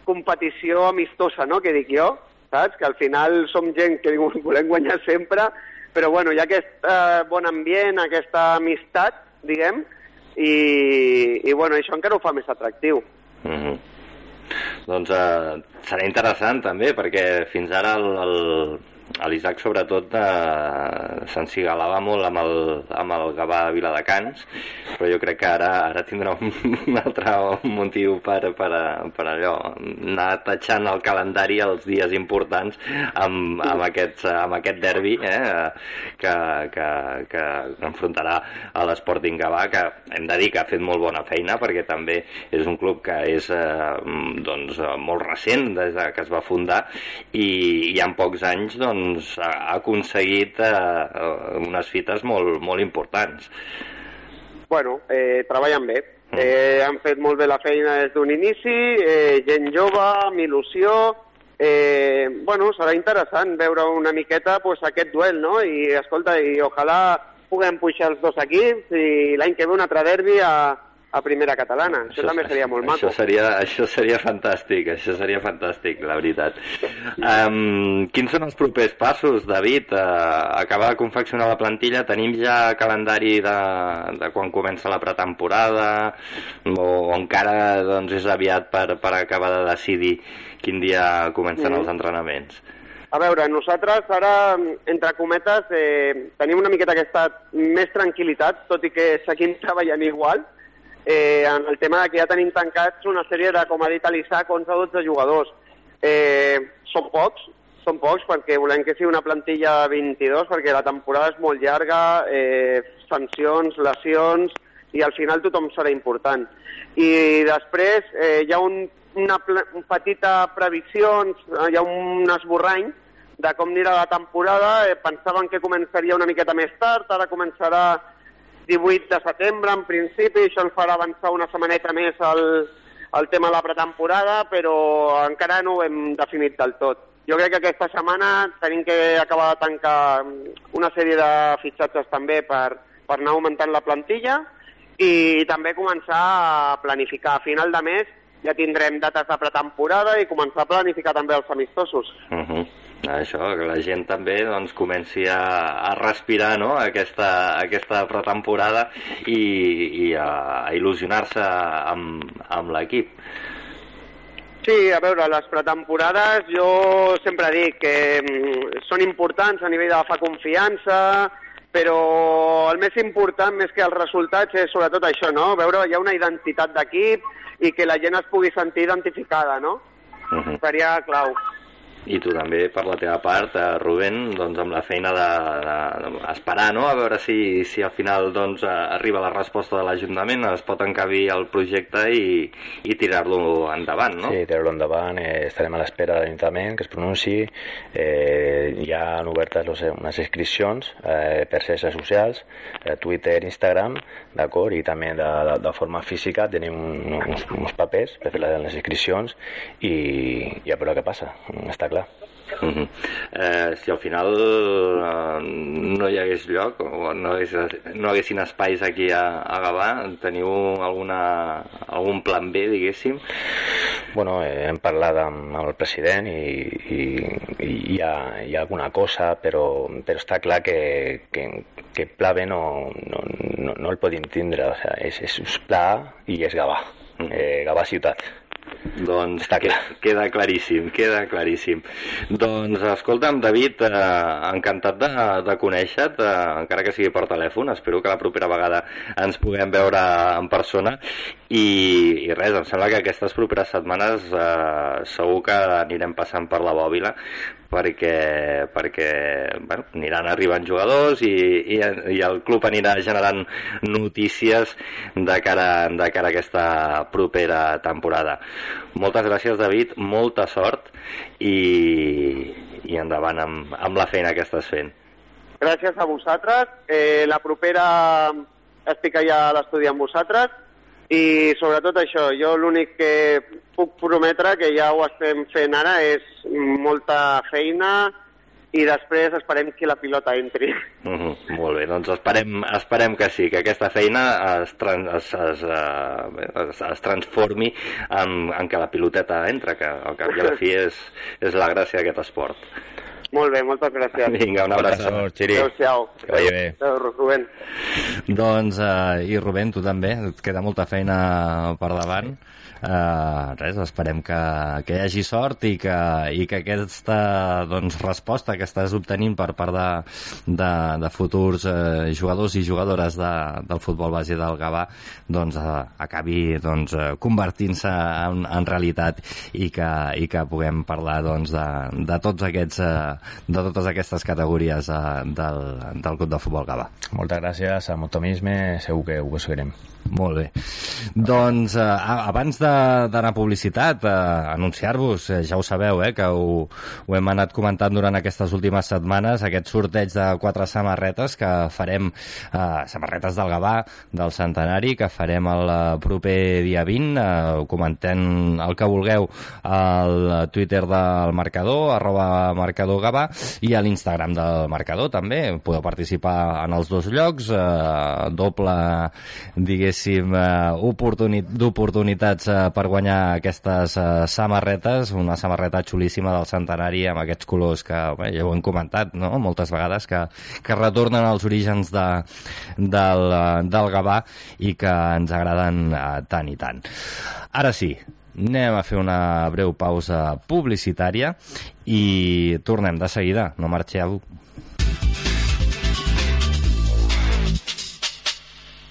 competició amistosa, no?, que dic jo, saps? Que al final som gent que volem guanyar sempre, però bueno, hi ha aquest eh, bon ambient, aquesta amistat, diguem, i, i bueno, això encara ho fa més atractiu. Mm -hmm. Doncs eh, serà interessant també, perquè fins ara el, el, l'Isaac sobretot eh, s'encigalava molt amb el, amb el Gavà de Viladecans però jo crec que ara ara tindrà un, un altre motiu per, per, per allò anar tatxant el calendari els dies importants amb, amb, aquests, amb aquest derbi eh, que, que, que enfrontarà a l'Sporting Gavà que hem de dir que ha fet molt bona feina perquè també és un club que és eh, doncs, molt recent des que es va fundar i, i en pocs anys doncs, doncs, ha aconseguit eh, unes fites molt, molt importants. Bueno, eh, treballen bé. Mm. Eh, han fet molt bé la feina des d'un inici, eh, gent jove, amb il·lusió, eh, bueno, serà interessant veure una miqueta pues, aquest duel, no? I, escolta, i ojalà puguem pujar els dos equips i l'any que ve un altre derbi a, a primera catalana. Això, això també seria molt maco. Això seria, això seria fantàstic, això seria fantàstic, la veritat. Um, quins són els propers passos, David? Uh, acabar de confeccionar la plantilla, tenim ja calendari de, de quan comença la pretemporada o, o encara doncs, és aviat per, per acabar de decidir quin dia comencen mm. els entrenaments? A veure, nosaltres ara, entre cometes, eh, tenim una miqueta aquesta més tranquil·litat, tot i que seguim *laughs* treballant igual, eh, en el tema de que ja tenim tancats una sèrie de, com ha dit l'Isaac, 11-12 jugadors. Eh, són pocs, són pocs perquè volem que sigui una plantilla de 22 perquè la temporada és molt llarga, eh, sancions, lesions i al final tothom serà important. I després eh, hi ha un, una petita previsió, hi ha un esborrany de com anirà la temporada. Eh, pensaven que començaria una miqueta més tard, ara començarà 18 de setembre, en principi, això ens farà avançar una setmaneta més el, el tema de la pretemporada, però encara no ho hem definit del tot. Jo crec que aquesta setmana tenim que acabar de tancar una sèrie de fitxatges també per, per anar augmentant la plantilla i també començar a planificar. A final de mes ja tindrem dates de pretemporada i començar a planificar també els amistosos. Uh mhm. -huh això, que la gent també doncs, comenci a, a respirar no? aquesta, aquesta pretemporada i, i a, a il·lusionar-se amb, amb l'equip. Sí, a veure, les pretemporades jo sempre dic que mm, són importants a nivell d'agafar confiança, però el més important, més que els resultats, és sobretot això, no? Veure hi ha una identitat d'equip i que la gent es pugui sentir identificada, no? Uh -huh. Seria clau. I tu també, per la teva part, eh, Rubén, doncs amb la feina d'esperar, de, de, no?, a veure si, si al final doncs, eh, arriba la resposta de l'Ajuntament, es pot encabir el projecte i, i tirar-lo endavant, no? Sí, tirar-lo endavant, eh, estarem a l'espera de l'Ajuntament que es pronunciï, eh, ja han obertes los, unes inscripcions eh, per xarxes socials, eh, Twitter, Instagram, d'acord, i també de, de, de forma física tenim uns, uns papers per fer les inscripcions i, i a veure què passa. Està clar. Uh -huh. eh, si al final eh, no hi hagués lloc o no, hagués, no haguessin espais aquí a, a Gavà, teniu alguna, algun plan B, diguéssim? Bueno, eh, hem parlat amb, amb el president i, i, i hi, ha, hi ha alguna cosa, però, però està clar que, que, que pla B no, no, no, no el podem tindre. O sea, és, és pla i és Gavà, eh, Gavà ciutat. Doncs Està clar. queda claríssim, queda claríssim. Doncs escolta'm, David, eh, encantat de, de conèixer-te, eh, encara que sigui per telèfon, espero que la propera vegada ens puguem veure en persona i, i res, em sembla que aquestes properes setmanes eh, segur que anirem passant per la bòbila perquè, perquè bueno, aniran arribant jugadors i, i, i el club anirà generant notícies de cara, de cara a aquesta propera temporada. Moltes gràcies, David, molta sort i, i endavant amb, amb la feina que estàs fent. Gràcies a vosaltres. Eh, la propera estic allà a l'estudi amb vosaltres i sobretot això, jo l'únic que puc prometre, que ja ho estem fent ara, és molta feina i després esperem que la pilota entri. Uh -huh, molt bé, doncs esperem, esperem que sí, que aquesta feina es, trans, es, es, uh, es, es transformi en, en que la piloteta entra, que al cap i a la fi és, és la gràcia d'aquest esport. Molt bé, moltes gràcies. Vinga, un abraço, Xiri. Adéu-siau. Que vagi bé. Adéu, Rubén. Doncs, uh, i Rubén, tu també, et queda molta feina per davant. Sí eh, res, esperem que, que hi hagi sort i que, i que aquesta doncs, resposta que estàs obtenint per part de, de, de futurs eh, jugadors i jugadores de, del futbol base del Gavà doncs, eh, acabi doncs, eh, convertint-se en, en realitat i que, i que puguem parlar doncs, de, de, tots aquests, eh, de totes aquestes categories eh, del, del club de futbol Gavà. Moltes gràcies, amb optimisme segur que ho aconseguirem. Molt bé. Doncs eh, abans d'anar a publicitat, eh, anunciar-vos, eh, ja ho sabeu, eh, que ho, ho hem anat comentant durant aquestes últimes setmanes, aquest sorteig de quatre samarretes que farem, eh, samarretes del Gavà, del centenari, que farem el eh, proper dia 20, eh, comentant el que vulgueu al Twitter del Marcador, arroba Marcador Gavà, i a l'Instagram del Marcador també. Podeu participar en els dos llocs, eh, doble, diguéssim, diguéssim, eh, d'oportunitats eh, per guanyar aquestes eh, samarretes, una samarreta xulíssima del centenari amb aquests colors que bé, ja ho hem comentat no? moltes vegades, que, que retornen als orígens de, del, del Gavà i que ens agraden eh, tant i tant. Ara sí, anem a fer una breu pausa publicitària i tornem de seguida, no marxeu.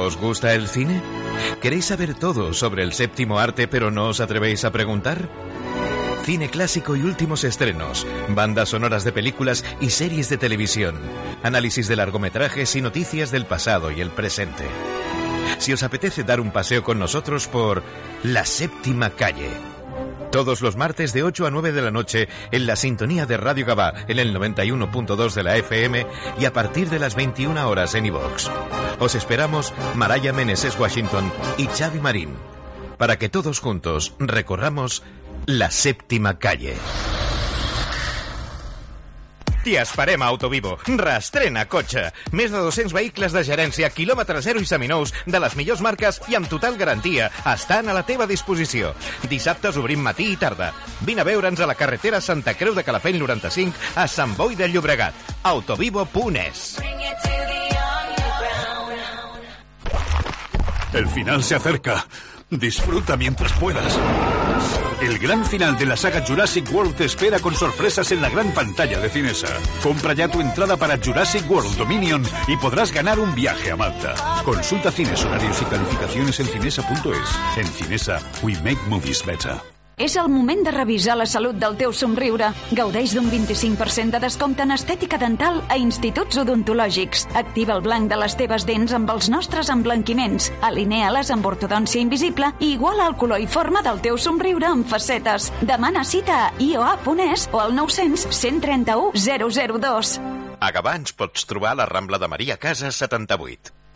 ¿Os gusta el cine? ¿Queréis saber todo sobre el séptimo arte pero no os atrevéis a preguntar? Cine clásico y últimos estrenos, bandas sonoras de películas y series de televisión, análisis de largometrajes y noticias del pasado y el presente. Si os apetece dar un paseo con nosotros por la séptima calle, todos los martes de 8 a 9 de la noche en la sintonía de Radio Gabá en el 91.2 de la FM y a partir de las 21 horas en iVox. Os esperamos Maraya Meneses Washington y Xavi Marín para que todos juntos recorramos la séptima calle. T'hi esperem a Autovivo. Reestrena cotxe. Més de 200 vehicles de gerència, quilòmetre zero i seminous, de les millors marques i amb total garantia, estan a la teva disposició. Dissabtes obrim matí i tarda. Vine a veure'ns a la carretera Santa Creu de Calafell 95 a Sant Boi de Llobregat. Autovivo.es. El final se acerca. Disfruta mientras puedas. El gran final de la saga Jurassic World te espera con sorpresas en la gran pantalla de Cinesa. Compra ya tu entrada para Jurassic World Dominion y podrás ganar un viaje a Malta. Consulta cines, horarios y calificaciones en cinesa.es. En Cinesa, we make movies better. És el moment de revisar la salut del teu somriure. Gaudeix d'un 25% de descompte en estètica dental a instituts odontològics. Activa el blanc de les teves dents amb els nostres emblanquiments. Alinea-les amb ortodòncia invisible i iguala el color i forma del teu somriure amb facetes. Demana cita a ioa.es o al 900 131 002. A Gavà ens pots trobar la Rambla de María Casas 78.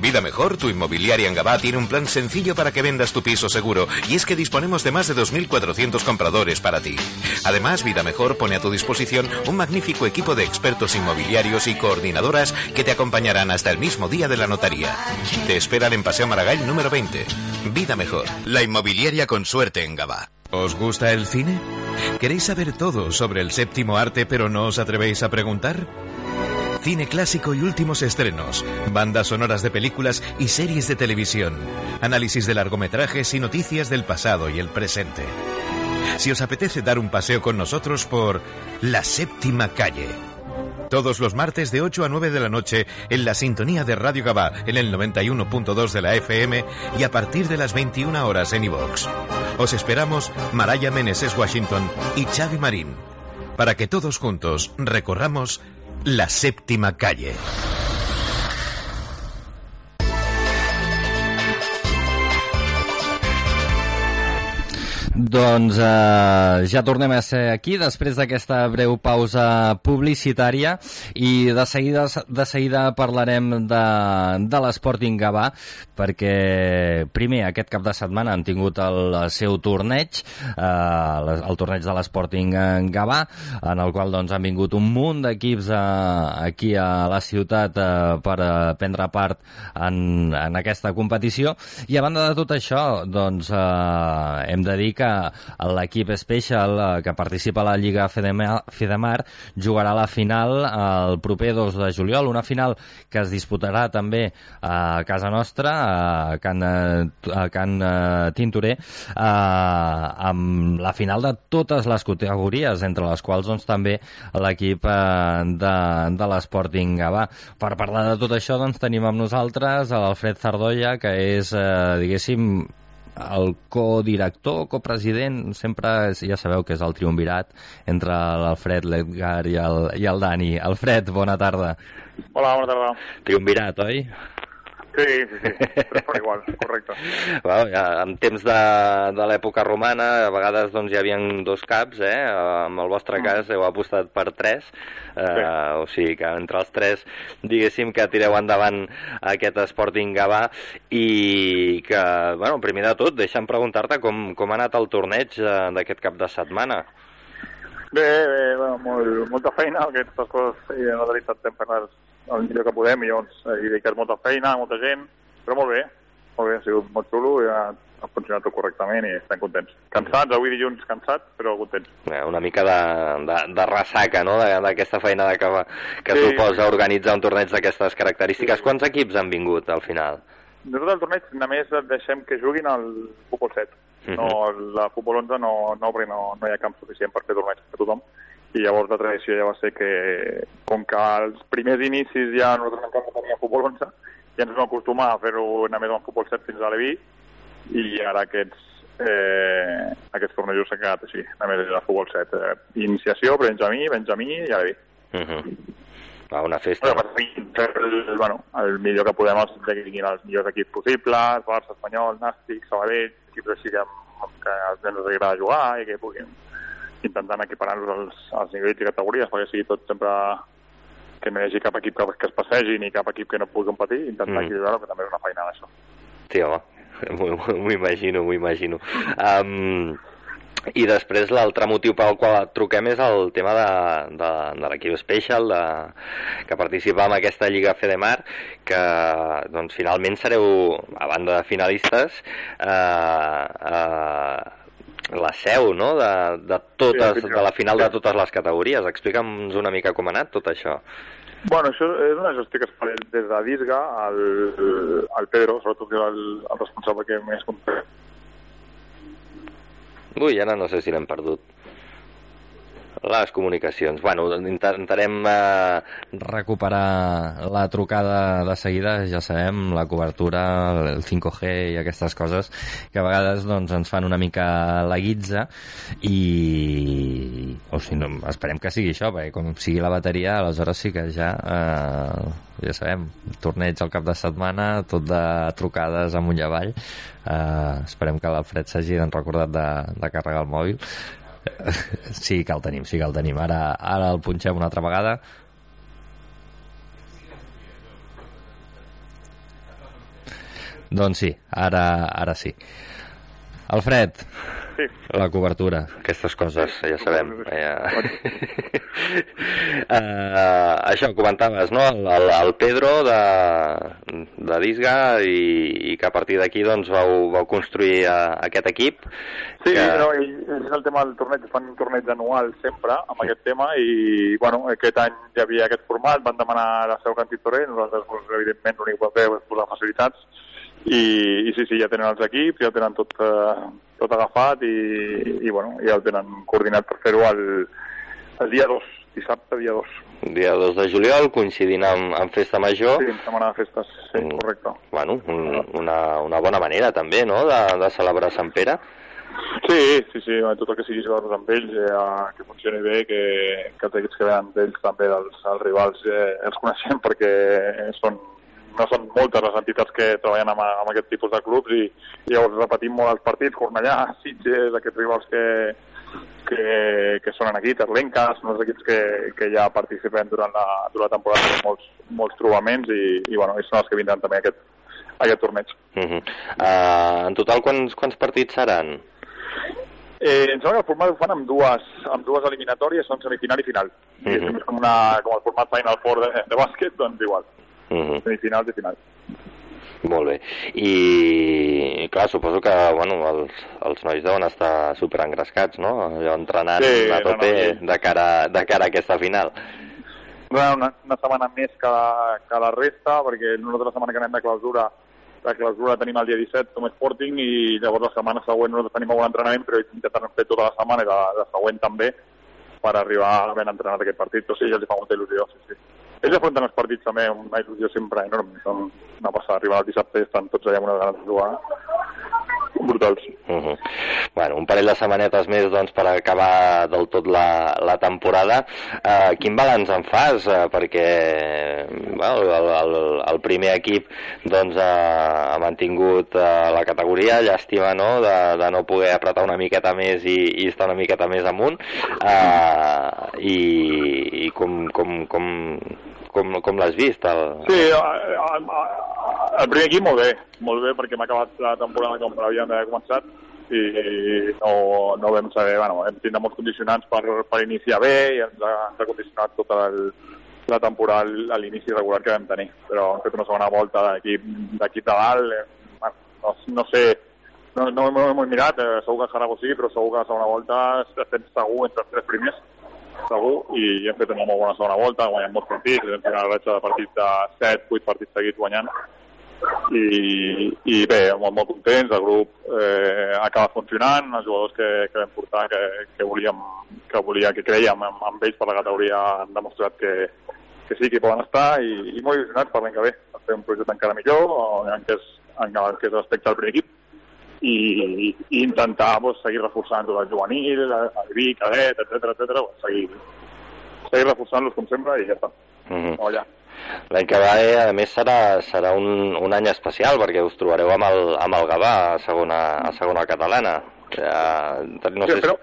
Vida Mejor, tu inmobiliaria en Gabá, tiene un plan sencillo para que vendas tu piso seguro y es que disponemos de más de 2.400 compradores para ti. Además, Vida Mejor pone a tu disposición un magnífico equipo de expertos inmobiliarios y coordinadoras que te acompañarán hasta el mismo día de la notaría. Te esperan en Paseo Maragall número 20. Vida Mejor, la inmobiliaria con suerte en Gabá. ¿Os gusta el cine? ¿Queréis saber todo sobre el séptimo arte pero no os atrevéis a preguntar? Cine clásico y últimos estrenos, bandas sonoras de películas y series de televisión, análisis de largometrajes y noticias del pasado y el presente. Si os apetece dar un paseo con nosotros por La Séptima Calle. Todos los martes de 8 a 9 de la noche en la sintonía de Radio Gabá en el 91.2 de la FM y a partir de las 21 horas en iVox. Os esperamos Maraya Meneses Washington y Xavi Marín para que todos juntos recorramos la séptima calle. Doncs eh, ja tornem a ser aquí després d'aquesta breu pausa publicitària i de seguida, de seguida parlarem de, de l'Sporting Gavà perquè primer aquest cap de setmana han tingut el seu torneig eh, el torneig de l'Sporting Gavà en el qual doncs, han vingut un munt d'equips eh, aquí a la ciutat eh, per a prendre part en, en aquesta competició. I a banda de tot això doncs eh, hem de dir que l'equip Special eh, que participa a la Lliga Fedemar, jugarà la final el proper 2 de juliol, una final que es disputarà també a casa nostra, a Can, a Can eh, Tintoré, eh, amb la final de totes les categories, entre les quals doncs, també l'equip eh, de, de l'Sporting Gavà. Per parlar de tot això doncs, tenim amb nosaltres l'Alfred Zardolla, que és, eh, diguéssim, el codirector, copresident, sempre és, ja sabeu que és el triumvirat entre l'Alfred, l'Edgar i, el, i el Dani. Alfred, bona tarda. Hola, bona tarda. Triumvirat, oi? Sí, sí, sí, però per igual, correcte. *laughs* Well, ja, en temps de, de l'època romana, a vegades doncs, hi havia dos caps, eh? en el vostre cas heu apostat per tres, eh, sí. o sigui que entre els tres, diguéssim que tireu endavant aquest Sporting Gavà i que, bueno, primer de tot, deixa'm preguntar-te com, com ha anat el torneig eh, d'aquest cap de setmana. Bé, bé, bueno, molt, molta feina, aquestes coses sí, no tenim tant temps per el millor que podem i llavors eh, hi dedicat molta feina, molta gent, però molt bé, molt bé, ha sigut molt xulo i ha, ha funcionat tot correctament i estem contents. Cansats, avui dilluns cansats, però contents. Eh, una mica de, de, de ressaca, no?, d'aquesta feina de que, que sí. suposa organitzar un torneig d'aquestes característiques. Quants equips han vingut al final? Nosaltres al torneig només deixem que juguin al futbol 7. Uh -huh. no, la futbol 11 no, no, no, no hi ha camp suficient per fer torneig per tothom i llavors la tradició ja va ser que, com que als primers inicis ja nosaltres encara no teníem futbol 11, ja ens vam acostumar a fer-ho només amb futbol 7 fins a l'Evi, i ara aquests, eh, aquests tornejos s'han quedat així, només és el futbol 7. Eh, iniciació, Benjamí, Benjamí i Alevi. Uh -huh. a una festa. Bueno, el, bueno, el millor que podem els que tinguin els millors equips possibles, Barça, Espanyol, Nàstic, Sabadell, equips així que, que als nens els agrada jugar i que puguin intentant equiparar-los als, als nivells i categories perquè sigui tot sempre que no hi hagi cap equip que, que es passegi ni cap equip que no pugui competir, intentar mm. equilibrar-ho, que també és una feina d'això. Sí, *laughs* home, m'ho imagino, m'ho imagino. Um, i després l'altre motiu pel qual et truquem és el tema de, de, de l'equip Special de, que participa en aquesta Lliga Fedemar que doncs, finalment sereu a banda de finalistes eh, eh, la seu no? de, de, totes, de la final de totes les categories explica'ns una mica com ha anat tot això Bueno, això és una gestió que es fa des de Disga al, al Pedro, sobretot el, el responsable que més Ui, ara no sé si l'hem perdut. Les comunicacions. Bueno, intentarem eh, recuperar la trucada de seguida, ja sabem, la cobertura, el 5G i aquestes coses que a vegades doncs, ens fan una mica la guitza i... o si no, esperem que sigui això, perquè com sigui la bateria, aleshores sí que ja eh, ja sabem, torneig al cap de setmana, tot de trucades amunt i avall. Uh, esperem que l'Alfred s'hagi recordat de, de carregar el mòbil. *laughs* sí que el tenim, sí que el tenim. Ara, ara el punxem una altra vegada. Doncs sí, ara, ara sí. Alfred, sí. la cobertura. Aquestes coses ja sabem. Ja... uh, *laughs* això, comentaves, no? El, el, el Pedro de, de Disga i, i que a partir d'aquí doncs, vau, vau construir uh, aquest equip. Sí, que... no, i, és el tema del torneig, fan un torneig anual sempre amb aquest tema i bueno, aquest any hi havia aquest format, van demanar la seu Cantit Torrent, nosaltres doncs, evidentment l'únic que vam fer és posar facilitats i, i sí, sí, ja tenen els equips, ja tenen tot, eh, tot agafat i, i bueno, ja el tenen coordinat per fer-ho el, el dia 2, dissabte, dia 2. Dia 2 de juliol, coincidint amb, amb Festa Major. Sí, setmana de festes, sí, mm, correcte. Bueno, un, una, una bona manera també, no?, de, de celebrar Sant Pere. Sí, sí, sí, tot el que sigui jugar amb ells, eh, que funcioni bé, que, que els equips que venen d'ells també, dels, dels rivals, eh, els coneixem perquè són no són moltes les entitats que treballen amb, amb aquest tipus de clubs i, i llavors repetim molt els partits, Cornellà, *laughs* Sitges, aquests rivals que, que, que sonen aquí, Terlenca, són els equips que, que ja participem durant la, durant la temporada amb molts, molts trobaments i, i, bueno, i són els que vindran també aquest, aquest torneig. Uh -huh. uh, en total, quants, quants partits seran? Eh, em sembla que el format ho fan amb dues, amb dues eliminatòries, són semifinal i final. Uh -huh. És com, una, com el format Final Four de, de bàsquet, doncs igual. Uh -huh. Semifinals i finals. Molt bé. I, clar, suposo que bueno, els, els nois deuen estar super engrescats, no? Allò entrenant sí, a tope no, no, sí. de, cara, de cara a aquesta final. Bueno, una, una setmana més que la, que la resta, perquè nosaltres la setmana que anem de clausura la clausura la tenim el dia 17 com a Sporting i llavors la setmana següent nosaltres tenim algun entrenament però intentarem fer tota la setmana i la, la següent també per arribar ben entrenat aquest partit. O sigui, ja els fa molta il·lusió, sí, sí. Ells afronten els partits també amb una il·lusió sempre enorme. Són una passada. Arribar al dissabte i estan tots allà amb una ganes de jugar brutals. Uh -huh. bueno, un parell de setmanetes més doncs, per acabar del tot la, la temporada. Uh, quin balanç en fas? Uh, perquè well, el, el, el primer equip doncs, uh, ha mantingut uh, la categoria, llàstima no? De, de no poder apretar una miqueta més i, i estar una miqueta més amunt. Uh, i, i com, com, com, com, com l'has vist? El... Sí, el, el primer equip molt bé, molt bé perquè m'ha acabat la temporada com l'havíem d'haver començat i no, no vam saber, bueno, hem tingut molts condicionants per, per iniciar bé i ens ha, ens ha condicionat tota el, la temporada a l'inici regular que vam tenir, però hem fet una segona volta d'equip de dalt, eh, bueno, no, no sé, no, no, no hem mirat, eh, segur que Jarago sí, però segur que la segona volta estem segur entre els tres primers segur, i hem fet una molt bona segona volta, guanyant molts partits, hem fet una ratxa de partits de 7, 8 partits seguits guanyant, i, i bé, molt, molt contents, el grup eh, acaba funcionant, els jugadors que, que vam portar, que, que volíem, que volia, que creiem amb, amb ells per la categoria han demostrat que, que sí que hi poden estar i, i molt il·lusionats per l'any que ve, per fer un projecte encara millor en què es, en què es respecta al primer equip i, i intentar pues, seguir reforçant tot el juvenil, el vi, cadet, etc etc, seguir, seguir reforçant-los com sempre i ja està. Mhm. o allà. L'any que ve, a més, serà, serà un, un any especial, perquè us trobareu amb el, amb el Gavà a segona, a segona catalana. Ja, no sí, sé però,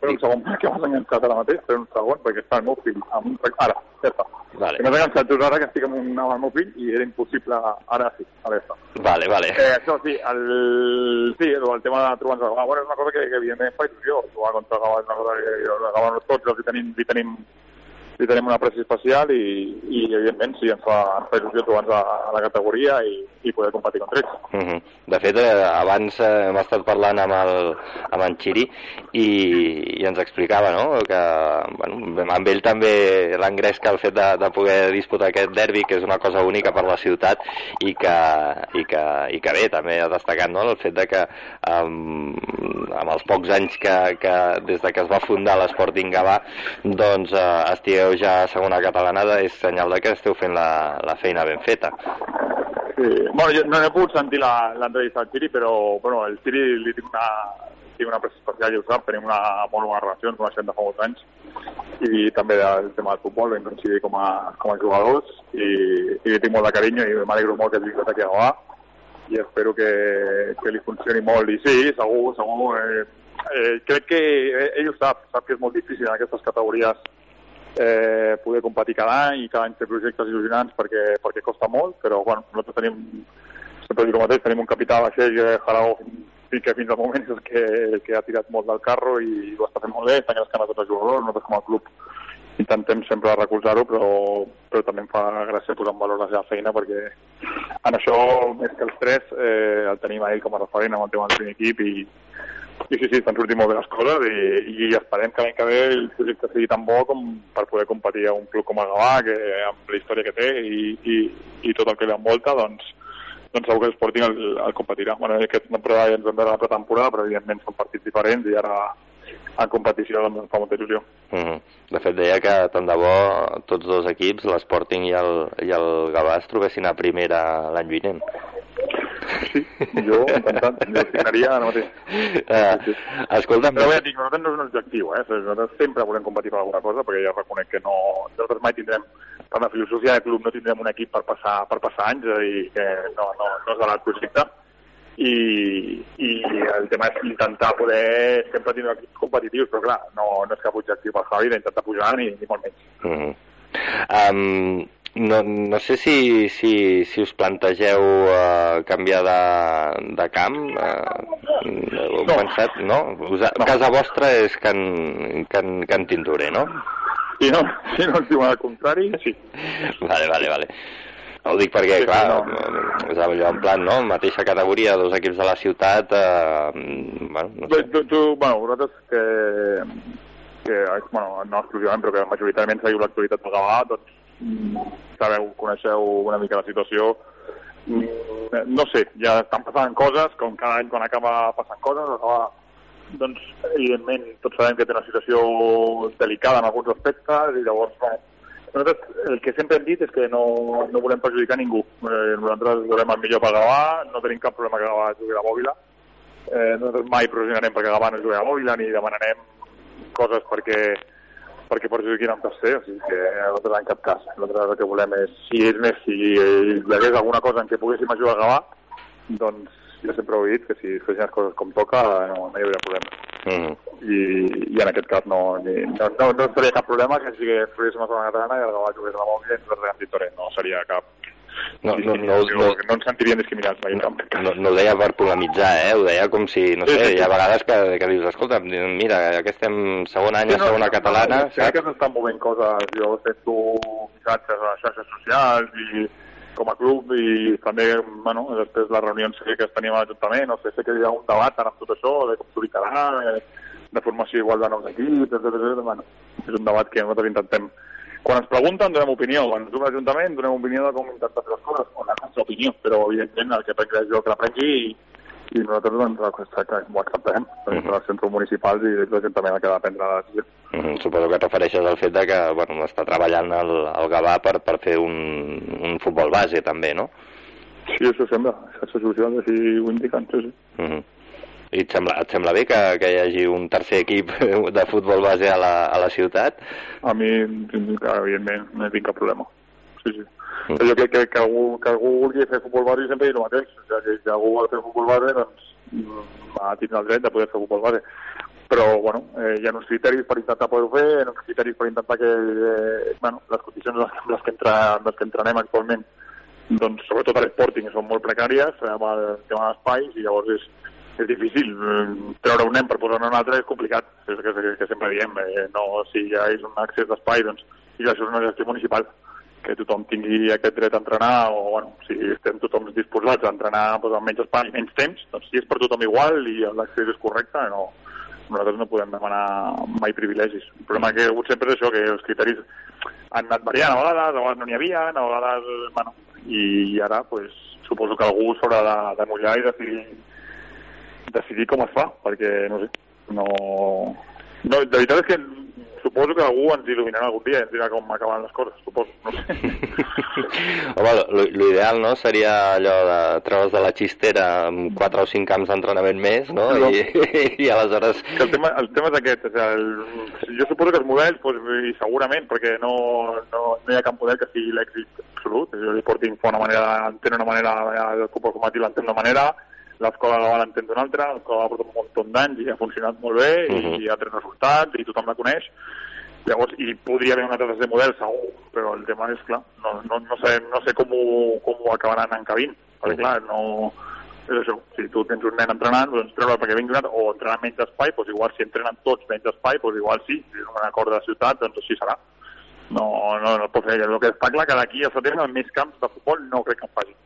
però un segon, que m'has enganxat ara mateix, però un segon, perquè està el meu fill amb un... Ara, ja està. Vale. M'has enganxat just ara que estic amb, un, amb el meu fill i era impossible ara sí, ara ja està. Vale, vale. Eh, això sí, el, sí, el tema de trobar-nos a Gavà, bueno, és una cosa que, que evidentment fa il·lusió. Jugar contra Gavà és una cosa que a Gavà tots els hi tenim, li tenim li tenim una pressió especial i, i evidentment sí, ens fa, ens fa il·lusió trobar-nos a, a la categoria i, i poder competir contra ells. Uh -huh. De fet, eh, abans eh, hem estat parlant amb, el, amb en Xiri i, i ens explicava no? que bueno, amb ell també l'engresca el fet de, de poder disputar aquest derbi, que és una cosa única per la ciutat i que, i que, i que bé, també ha destacat no? el fet de que amb, amb els pocs anys que, que des de que es va fundar l'Esporting Gavà doncs eh, estigueu ja a segona catalana és senyal que esteu fent la, la feina ben feta. Sí. Bueno, jo no he pogut sentir l'entrevista al Tiri, però bueno, el Tiri li tinc una, tinc una pressió especial, ja ho sap, tenim una molt bona relació, ens coneixem de fa molts anys, i també del tema del futbol, vam coincidir com a, com a jugadors, i, i li tinc molt de carinyo i m'alegro molt que hagi vingut aquí a Gavà, i espero que, que li funcioni molt. I sí, segur, segur. Eh, eh, crec que eh, ell ho sap, sap que és molt difícil en aquestes categories eh, poder competir cada any i cada any fer projectes il·lusionants perquè, perquè costa molt, però bueno, nosaltres tenim, sempre dic el mateix, tenim un capità vaixell que Jarao i que fins al moment és el que, que ha tirat molt del carro i ho està fent molt bé, està engrescant a tots els jugadors, nosaltres com a club intentem sempre recolzar-ho, però, però també em fa gràcia posar en valor la seva feina perquè en això, més que els tres, eh, el tenim a ell com a referent amb el tema del primer equip i, i sí, sí, estan sortint molt bé les coses i, i esperem que l'any que ve el projecte sigui tan bo com per poder competir a un club com el Gavà, que amb la història que té i, i, i tot el que l'envolta, doncs, doncs segur que l'Sporting el, el competirà. Bueno, aquesta temporada ja ens vam veure la pretemporada, però evidentment són partits diferents i ara en competició doncs ens fa molta il·lusió. Uh -huh. De fet, deia que tant de bo tots dos equips, l'Sporting i, el, i el Gavà, es trobessin a primera l'any vinent. Sí, jo encantat, jo signaria ara mateix. Uh, escolta'm, Però bé, dic, nosaltres no és un objectiu, eh? Nosaltres sempre volem competir per alguna cosa, perquè ja reconec que no... Nosaltres mai tindrem, per la filosofia del club, no tindrem un equip per passar, per passar anys, és a dir, que no, no, no és el projecte. I, I el tema és intentar poder sempre tindre equips competitius, però clar, no, no és cap objectiu per Javi d'intentar pujar ni, ni molt menys. Uh -huh. um, no, no sé si, si, si us plantegeu uh, canviar de, de camp. Uh, heu No. pensat, no? Us, No. Casa vostra és Can, Can, Can Tintorer, no? Si no, si no ens diuen el contrari, sí. Vale, vale, vale. Ho dic perquè, Sí, clar, no. és allò en plan, no? Mateixa categoria, dos equips de la ciutat, eh, bueno, no sé. tu, tu, bueno, vosaltres que, que, bueno, no exclusivament, però que majoritàriament seguiu l'actualitat del Gavà, doncs sabeu, coneixeu una mica la situació. Mm, No sé, ja estan passant coses, com cada any quan acaba passant coses, Gavà, doncs, evidentment, tots sabem que té una situació delicada en alguns aspectes, i llavors, bueno, nosaltres el que sempre hem dit és que no, no volem perjudicar ningú. Eh, nosaltres volem el millor per Gavà, no tenim cap problema que Gavà jugui a la Bòbila, eh, nosaltres mai pressionarem perquè Gavà no jugui a Bòbila ni demanarem coses perquè perquè perjudiquin un tercer, o sigui que nosaltres en cap cas. Nosaltres el que volem és, si és més, si hi hagués alguna cosa en què poguéssim ajudar a Gavà, doncs jo sempre ho he dit, que si es fessin les coses com toca no, no hi hauria problema. Mm. I, i en aquest cas no, ni, no, no, no seria cap problema que si que fluguéssim a segona catalana i el Gavà jugués a la Bòbila i nosaltres. No seria cap No, no, no, no, no ens sentiríem discriminats mai cas. no, no ho deia per polemitzar, eh? Ho deia com si, no Sí, sé, hi ha vegades que, que dius, escolta, mira, que estem segon any a segona catalana, no, crec que s'estan movent coses, jo sento missatges a les xarxes socials i com a club i també, bueno, després les reunions que es teníem a l'Ajuntament, no sé, sé que hi ha un debat ara amb tot això, de com s'ubicarà, eh, de formació igual de nous equips, etc. Bueno, és un debat que nosaltres intentem quan ens pregunten donem opinió, quan ens diu l'Ajuntament donem opinió de com fer les coses, o la nostra opinió, però evidentment el que prenc és jo que la prengui i, i nosaltres doncs, el que ho acceptarem, perquè són els centres municipals i l'Ajuntament el que ha de prendre la decisió. Mm, suposo que et refereixes al fet de que bueno, està treballant el, el Gavà per, per fer un, un futbol base també, no? Sí, això sembla, xarxes socials així ho indiquen, sí, sí. Mm I et sembla, et sembla bé que, que hi hagi un tercer equip *laughs* de futbol base a la, a la ciutat? A mi, evidentment, no tinc cap problema. Sí, sí. Mm. Jo crec que, que, algú, que algú vulgui fer futbol base sempre és el mateix. O sigui, que si algú vol fer futbol base, doncs va tindre el dret de poder fer futbol base. Però, bueno, eh, hi ha uns criteris per intentar poder-ho fer, hi ha uns criteris per intentar que, eh, bueno, les condicions en les, les, que entra, les que entrenem actualment, doncs, sobretot a l'Sporting, són molt precàries amb el tema d'espais, i llavors és, és difícil. Treure un nen per posar-ne un altre és complicat, és que, que, que sempre diem. Eh, no, si ja és un accés d'espai, doncs, i això és una gestió municipal que tothom tingui aquest dret a entrenar o, bueno, si estem tothom disposats a entrenar doncs, amb menys espai i menys temps, doncs si és per tothom igual i l'accés és correcte, no, nosaltres no podem demanar mai privilegis. El problema que hi ha hagut sempre és això, que els criteris han anat variant a vegades, a vegades no n'hi havia, a vegades... Bueno, i ara pues, suposo que algú s'haurà de, de mullar i decidir, decidir com es fa, perquè no sé, no... No, de veritat és que suposo que algú ens il·luminarà algun dia i ens dirà com acaben les coses, suposo, no sé. *laughs* Home, l'ideal, no?, seria allò de treure's de la xistera amb 4 o 5 camps d'entrenament més, no?, no. I, *laughs* i aleshores... Que el tema, el tema és aquest, o sigui, el, jo suposo que els models, pues, i segurament, perquè no, no, no hi ha cap model que sigui l'èxit absolut, jo li portin una manera, entén una manera, el futbol formatiu l'entén d'una manera, l'escola la l'entén d'una altra, l'escola va portar un munt d'anys i ha funcionat molt bé uh -huh. i ha tret resultats i tothom la coneix. Llavors, i podria haver un altre de model, segur, però el tema és, clar, no, no, no sé, no sé com, ho, com ho acabaran encabint, perquè, clar, no... És això, si tu tens un nen entrenant, doncs treure perquè vingui un altre, o entrenar menys espai, doncs igual si entrenen tots menys espai, doncs igual sí, si és un acord de ciutat, doncs així serà no, no, no pot fer. El que està clar que d'aquí a setembre més camps de futbol no crec que en facin.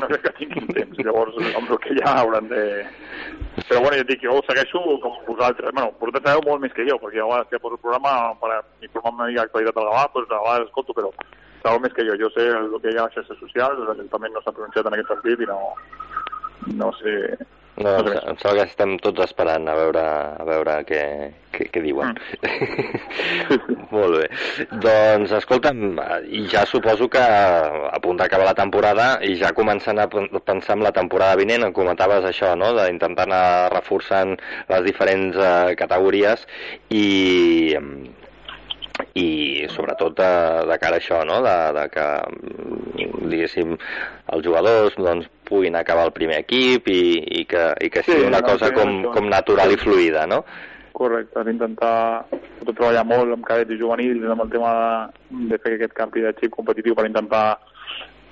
No crec que tinguin temps. Llavors, amb el que ja hauran de... Però bueno, jo dic, jo segueixo com vosaltres. Bueno, vosaltres sabeu molt més que jo, perquè a vegades que poso el programa per informar una mica l'actualitat del Gavà, doncs a vegades escolto, però sabeu més que jo. Jo sé el que hi ha a les xarxes socials, l'Ajuntament no s'ha pronunciat en aquest sentit i no, no sé no, em, em sembla que estem tots esperant a veure, a veure què, què, què diuen. Mm. *laughs* Molt bé. Doncs, escolta'm, ja suposo que a punt d'acabar la temporada i ja començant a pensar en la temporada vinent, em comentaves això, no?, d'intentar anar reforçant les diferents uh, categories i i sobretot de, de cara a això, no? de, de que, diguéssim, els jugadors doncs, puguin acabar el primer equip i, i que, i que sigui sí, una cosa com, com natural i fluida, no? Correcte, d'intentar treballar molt amb cadets i juvenils amb el tema de, de fer aquest canvi de xip competitiu per intentar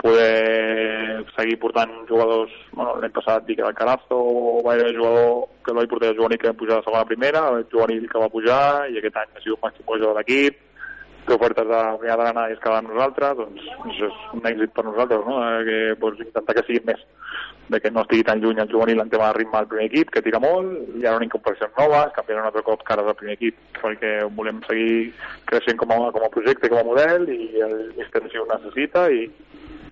poder seguir portant jugadors, bueno, l'any passat dic que el Carazo va haver jugador que no hi el juvenil que va pujar a segona primera, el juvenil que va pujar i aquest any ha sigut màxim jugador de l'equip, té ofertes de Unió d'Arana i es nosaltres, doncs això és un èxit per nosaltres, no? Eh, que doncs, intentar que siguin més de que no estigui tan lluny el juvenil en tema de ritme al primer equip, que tira molt, hi ha una incorporacions noves, canviarà un altre cop cares del primer equip perquè volem seguir creixent com a, com a projecte, com a model i el míster ho necessita i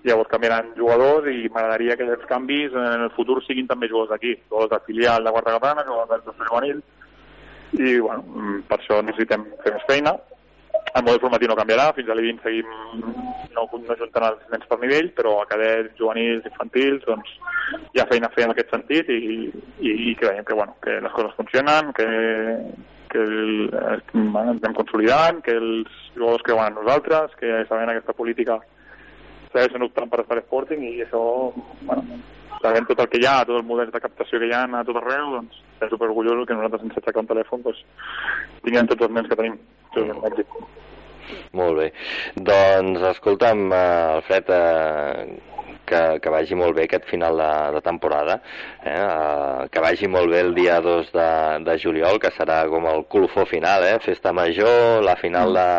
llavors canviaran jugadors i m'agradaria que aquests canvis en el futur siguin també jugadors d'aquí, jugadors de filial de Guarda Catalana, jugadors del juvenil. I bueno, per això necessitem fer més feina. El model formatiu no canviarà, fins a l'I20 seguim no, no juntant els nens per nivell, però a cadets, juvenils, infantils, doncs hi ha feina a fer en aquest sentit i, i, i creiem que, bueno, que les coses funcionen, que, que el, bueno, ens anem consolidant, que els jugadors creuen en nosaltres, que sabem aquesta política segueixen optant per estar a Sporting i això, bueno, sabent tot el que hi ha, tot el model de captació que hi ha a tot arreu, doncs estem superorgullosos que nosaltres sense aixecar un telèfon doncs, tinguem tots els nens que tenim. Això és un èxit. Molt bé. Doncs, escolta'm, eh, Alfred, eh, que, que vagi molt bé aquest final de, de temporada, eh? Uh, que vagi molt bé el dia 2 de, de juliol, que serà com el colofó final, eh? festa major, la final de,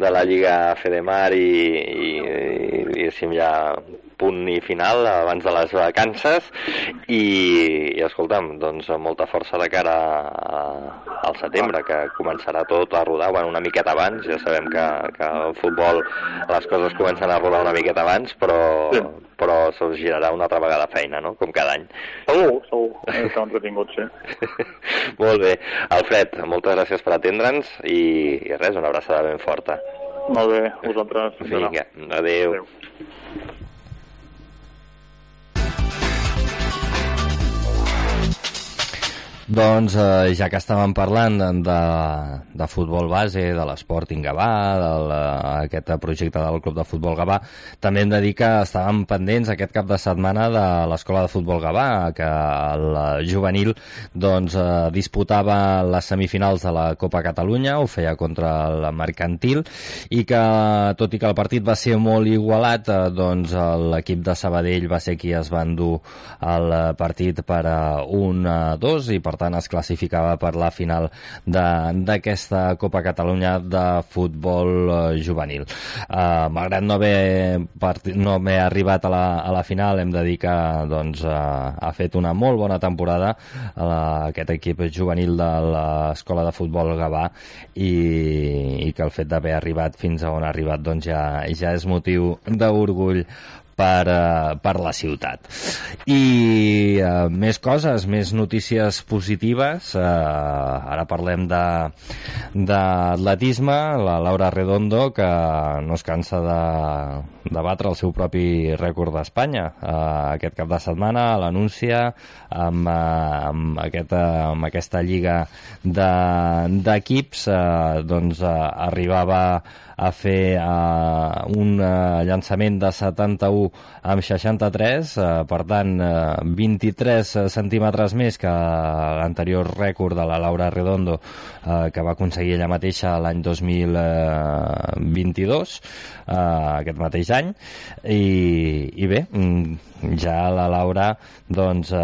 de la Lliga Fedemar i, i, i, i ja punt i final abans de les vacances i, i escolta'm, doncs molta força de cara a, al setembre que començarà tot a rodar bueno, una miqueta abans, ja sabem que, que el futbol les coses comencen a rodar una miqueta abans però, sí. però se'ls girarà una altra vegada feina, no? com cada any Segur, segur, està entretingut, sí *laughs* Molt bé, Alfred, moltes gràcies per atendre'ns i, i res, una abraçada ben forta molt bé, vosaltres. Vinga, adeu. adeu. Doncs eh, ja que estàvem parlant de, de futbol base, de l'Sporting Gavà, d'aquest projecte del Club de Futbol Gavà, també hem de dir que estàvem pendents aquest cap de setmana de l'Escola de Futbol Gavà, que el juvenil doncs, eh, disputava les semifinals de la Copa Catalunya, ho feia contra el Mercantil, i que, tot i que el partit va ser molt igualat, eh, doncs l'equip de Sabadell va ser qui es va endur el partit per a un a dos i per per tant es classificava per la final d'aquesta Copa Catalunya de futbol eh, juvenil. Uh, malgrat no haver, no haver arribat a la, a la final, hem de dir que doncs, uh, ha fet una molt bona temporada uh, aquest equip juvenil de l'Escola de Futbol Gavà i, i que el fet d'haver arribat fins a on ha arribat doncs, ja, ja és motiu d'orgull per, uh, per la ciutat. I uh, més coses, més notícies positives. Uh, ara parlem d'atletisme. La Laura Redondo, que no es cansa de, de batre el seu propi rècord d'Espanya. Uh, aquest cap de setmana l'anuncia amb, uh, amb, aquest, uh, amb aquesta lliga d'equips de, uh, doncs, uh, arribava a fer uh, un uh, llançament de 71 amb 63, uh, per tant uh, 23 centímetres més que l'anterior rècord de la Laura Redondo uh, que va aconseguir ella mateixa l'any 2022 uh, aquest mateix any. I, i bé, mm, ja la Laura doncs, eh,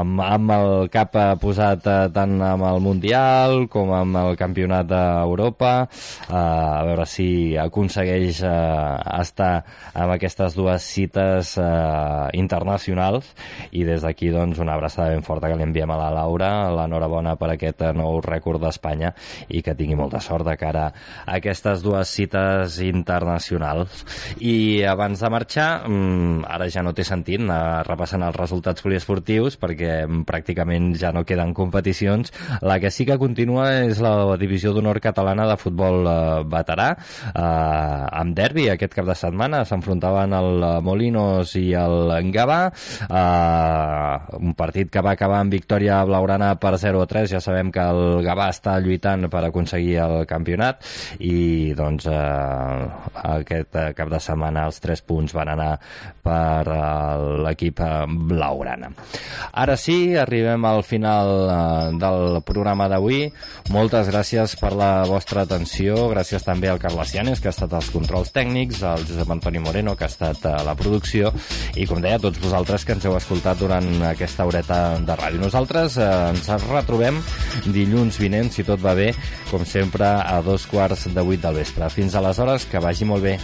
amb, amb el cap posat eh, tant amb el Mundial com amb el Campionat d'Europa eh, a veure si aconsegueix eh, estar amb aquestes dues cites eh, internacionals. I des d'aquí doncs, una abraçada ben forta que li enviem a la Laura l'enhorabona per aquest nou rècord d'Espanya i que tingui molta sort de cara a aquestes dues cites internacionals i abans de marxar mm, ara ja no té sentit anar repassant els resultats poliesportius perquè pràcticament ja no queden competicions. La que sí que continua és la divisió d'honor catalana de futbol eh, veterà. Eh, amb derbi aquest cap de setmana s'enfrontaven el Molinos i el Gavà. Eh, un partit que va acabar amb victòria blaurana per 0-3 ja sabem que el Gavà està lluitant per aconseguir el campionat. I doncs eh, aquest cap de setmana els 3 punts van anar per eh, l'equip blaugrana. Ara sí, arribem al final eh, del programa d'avui. Moltes gràcies per la vostra atenció. Gràcies també al Carles Llanes, que ha estat als controls tècnics, al Josep Antoni Moreno, que ha estat a la producció, i com deia, a tots vosaltres que ens heu escoltat durant aquesta horeta de ràdio. Nosaltres eh, ens retrobem dilluns vinent, si tot va bé, com sempre, a dos quarts de vuit del vespre. Fins aleshores, que vagi i molt bé.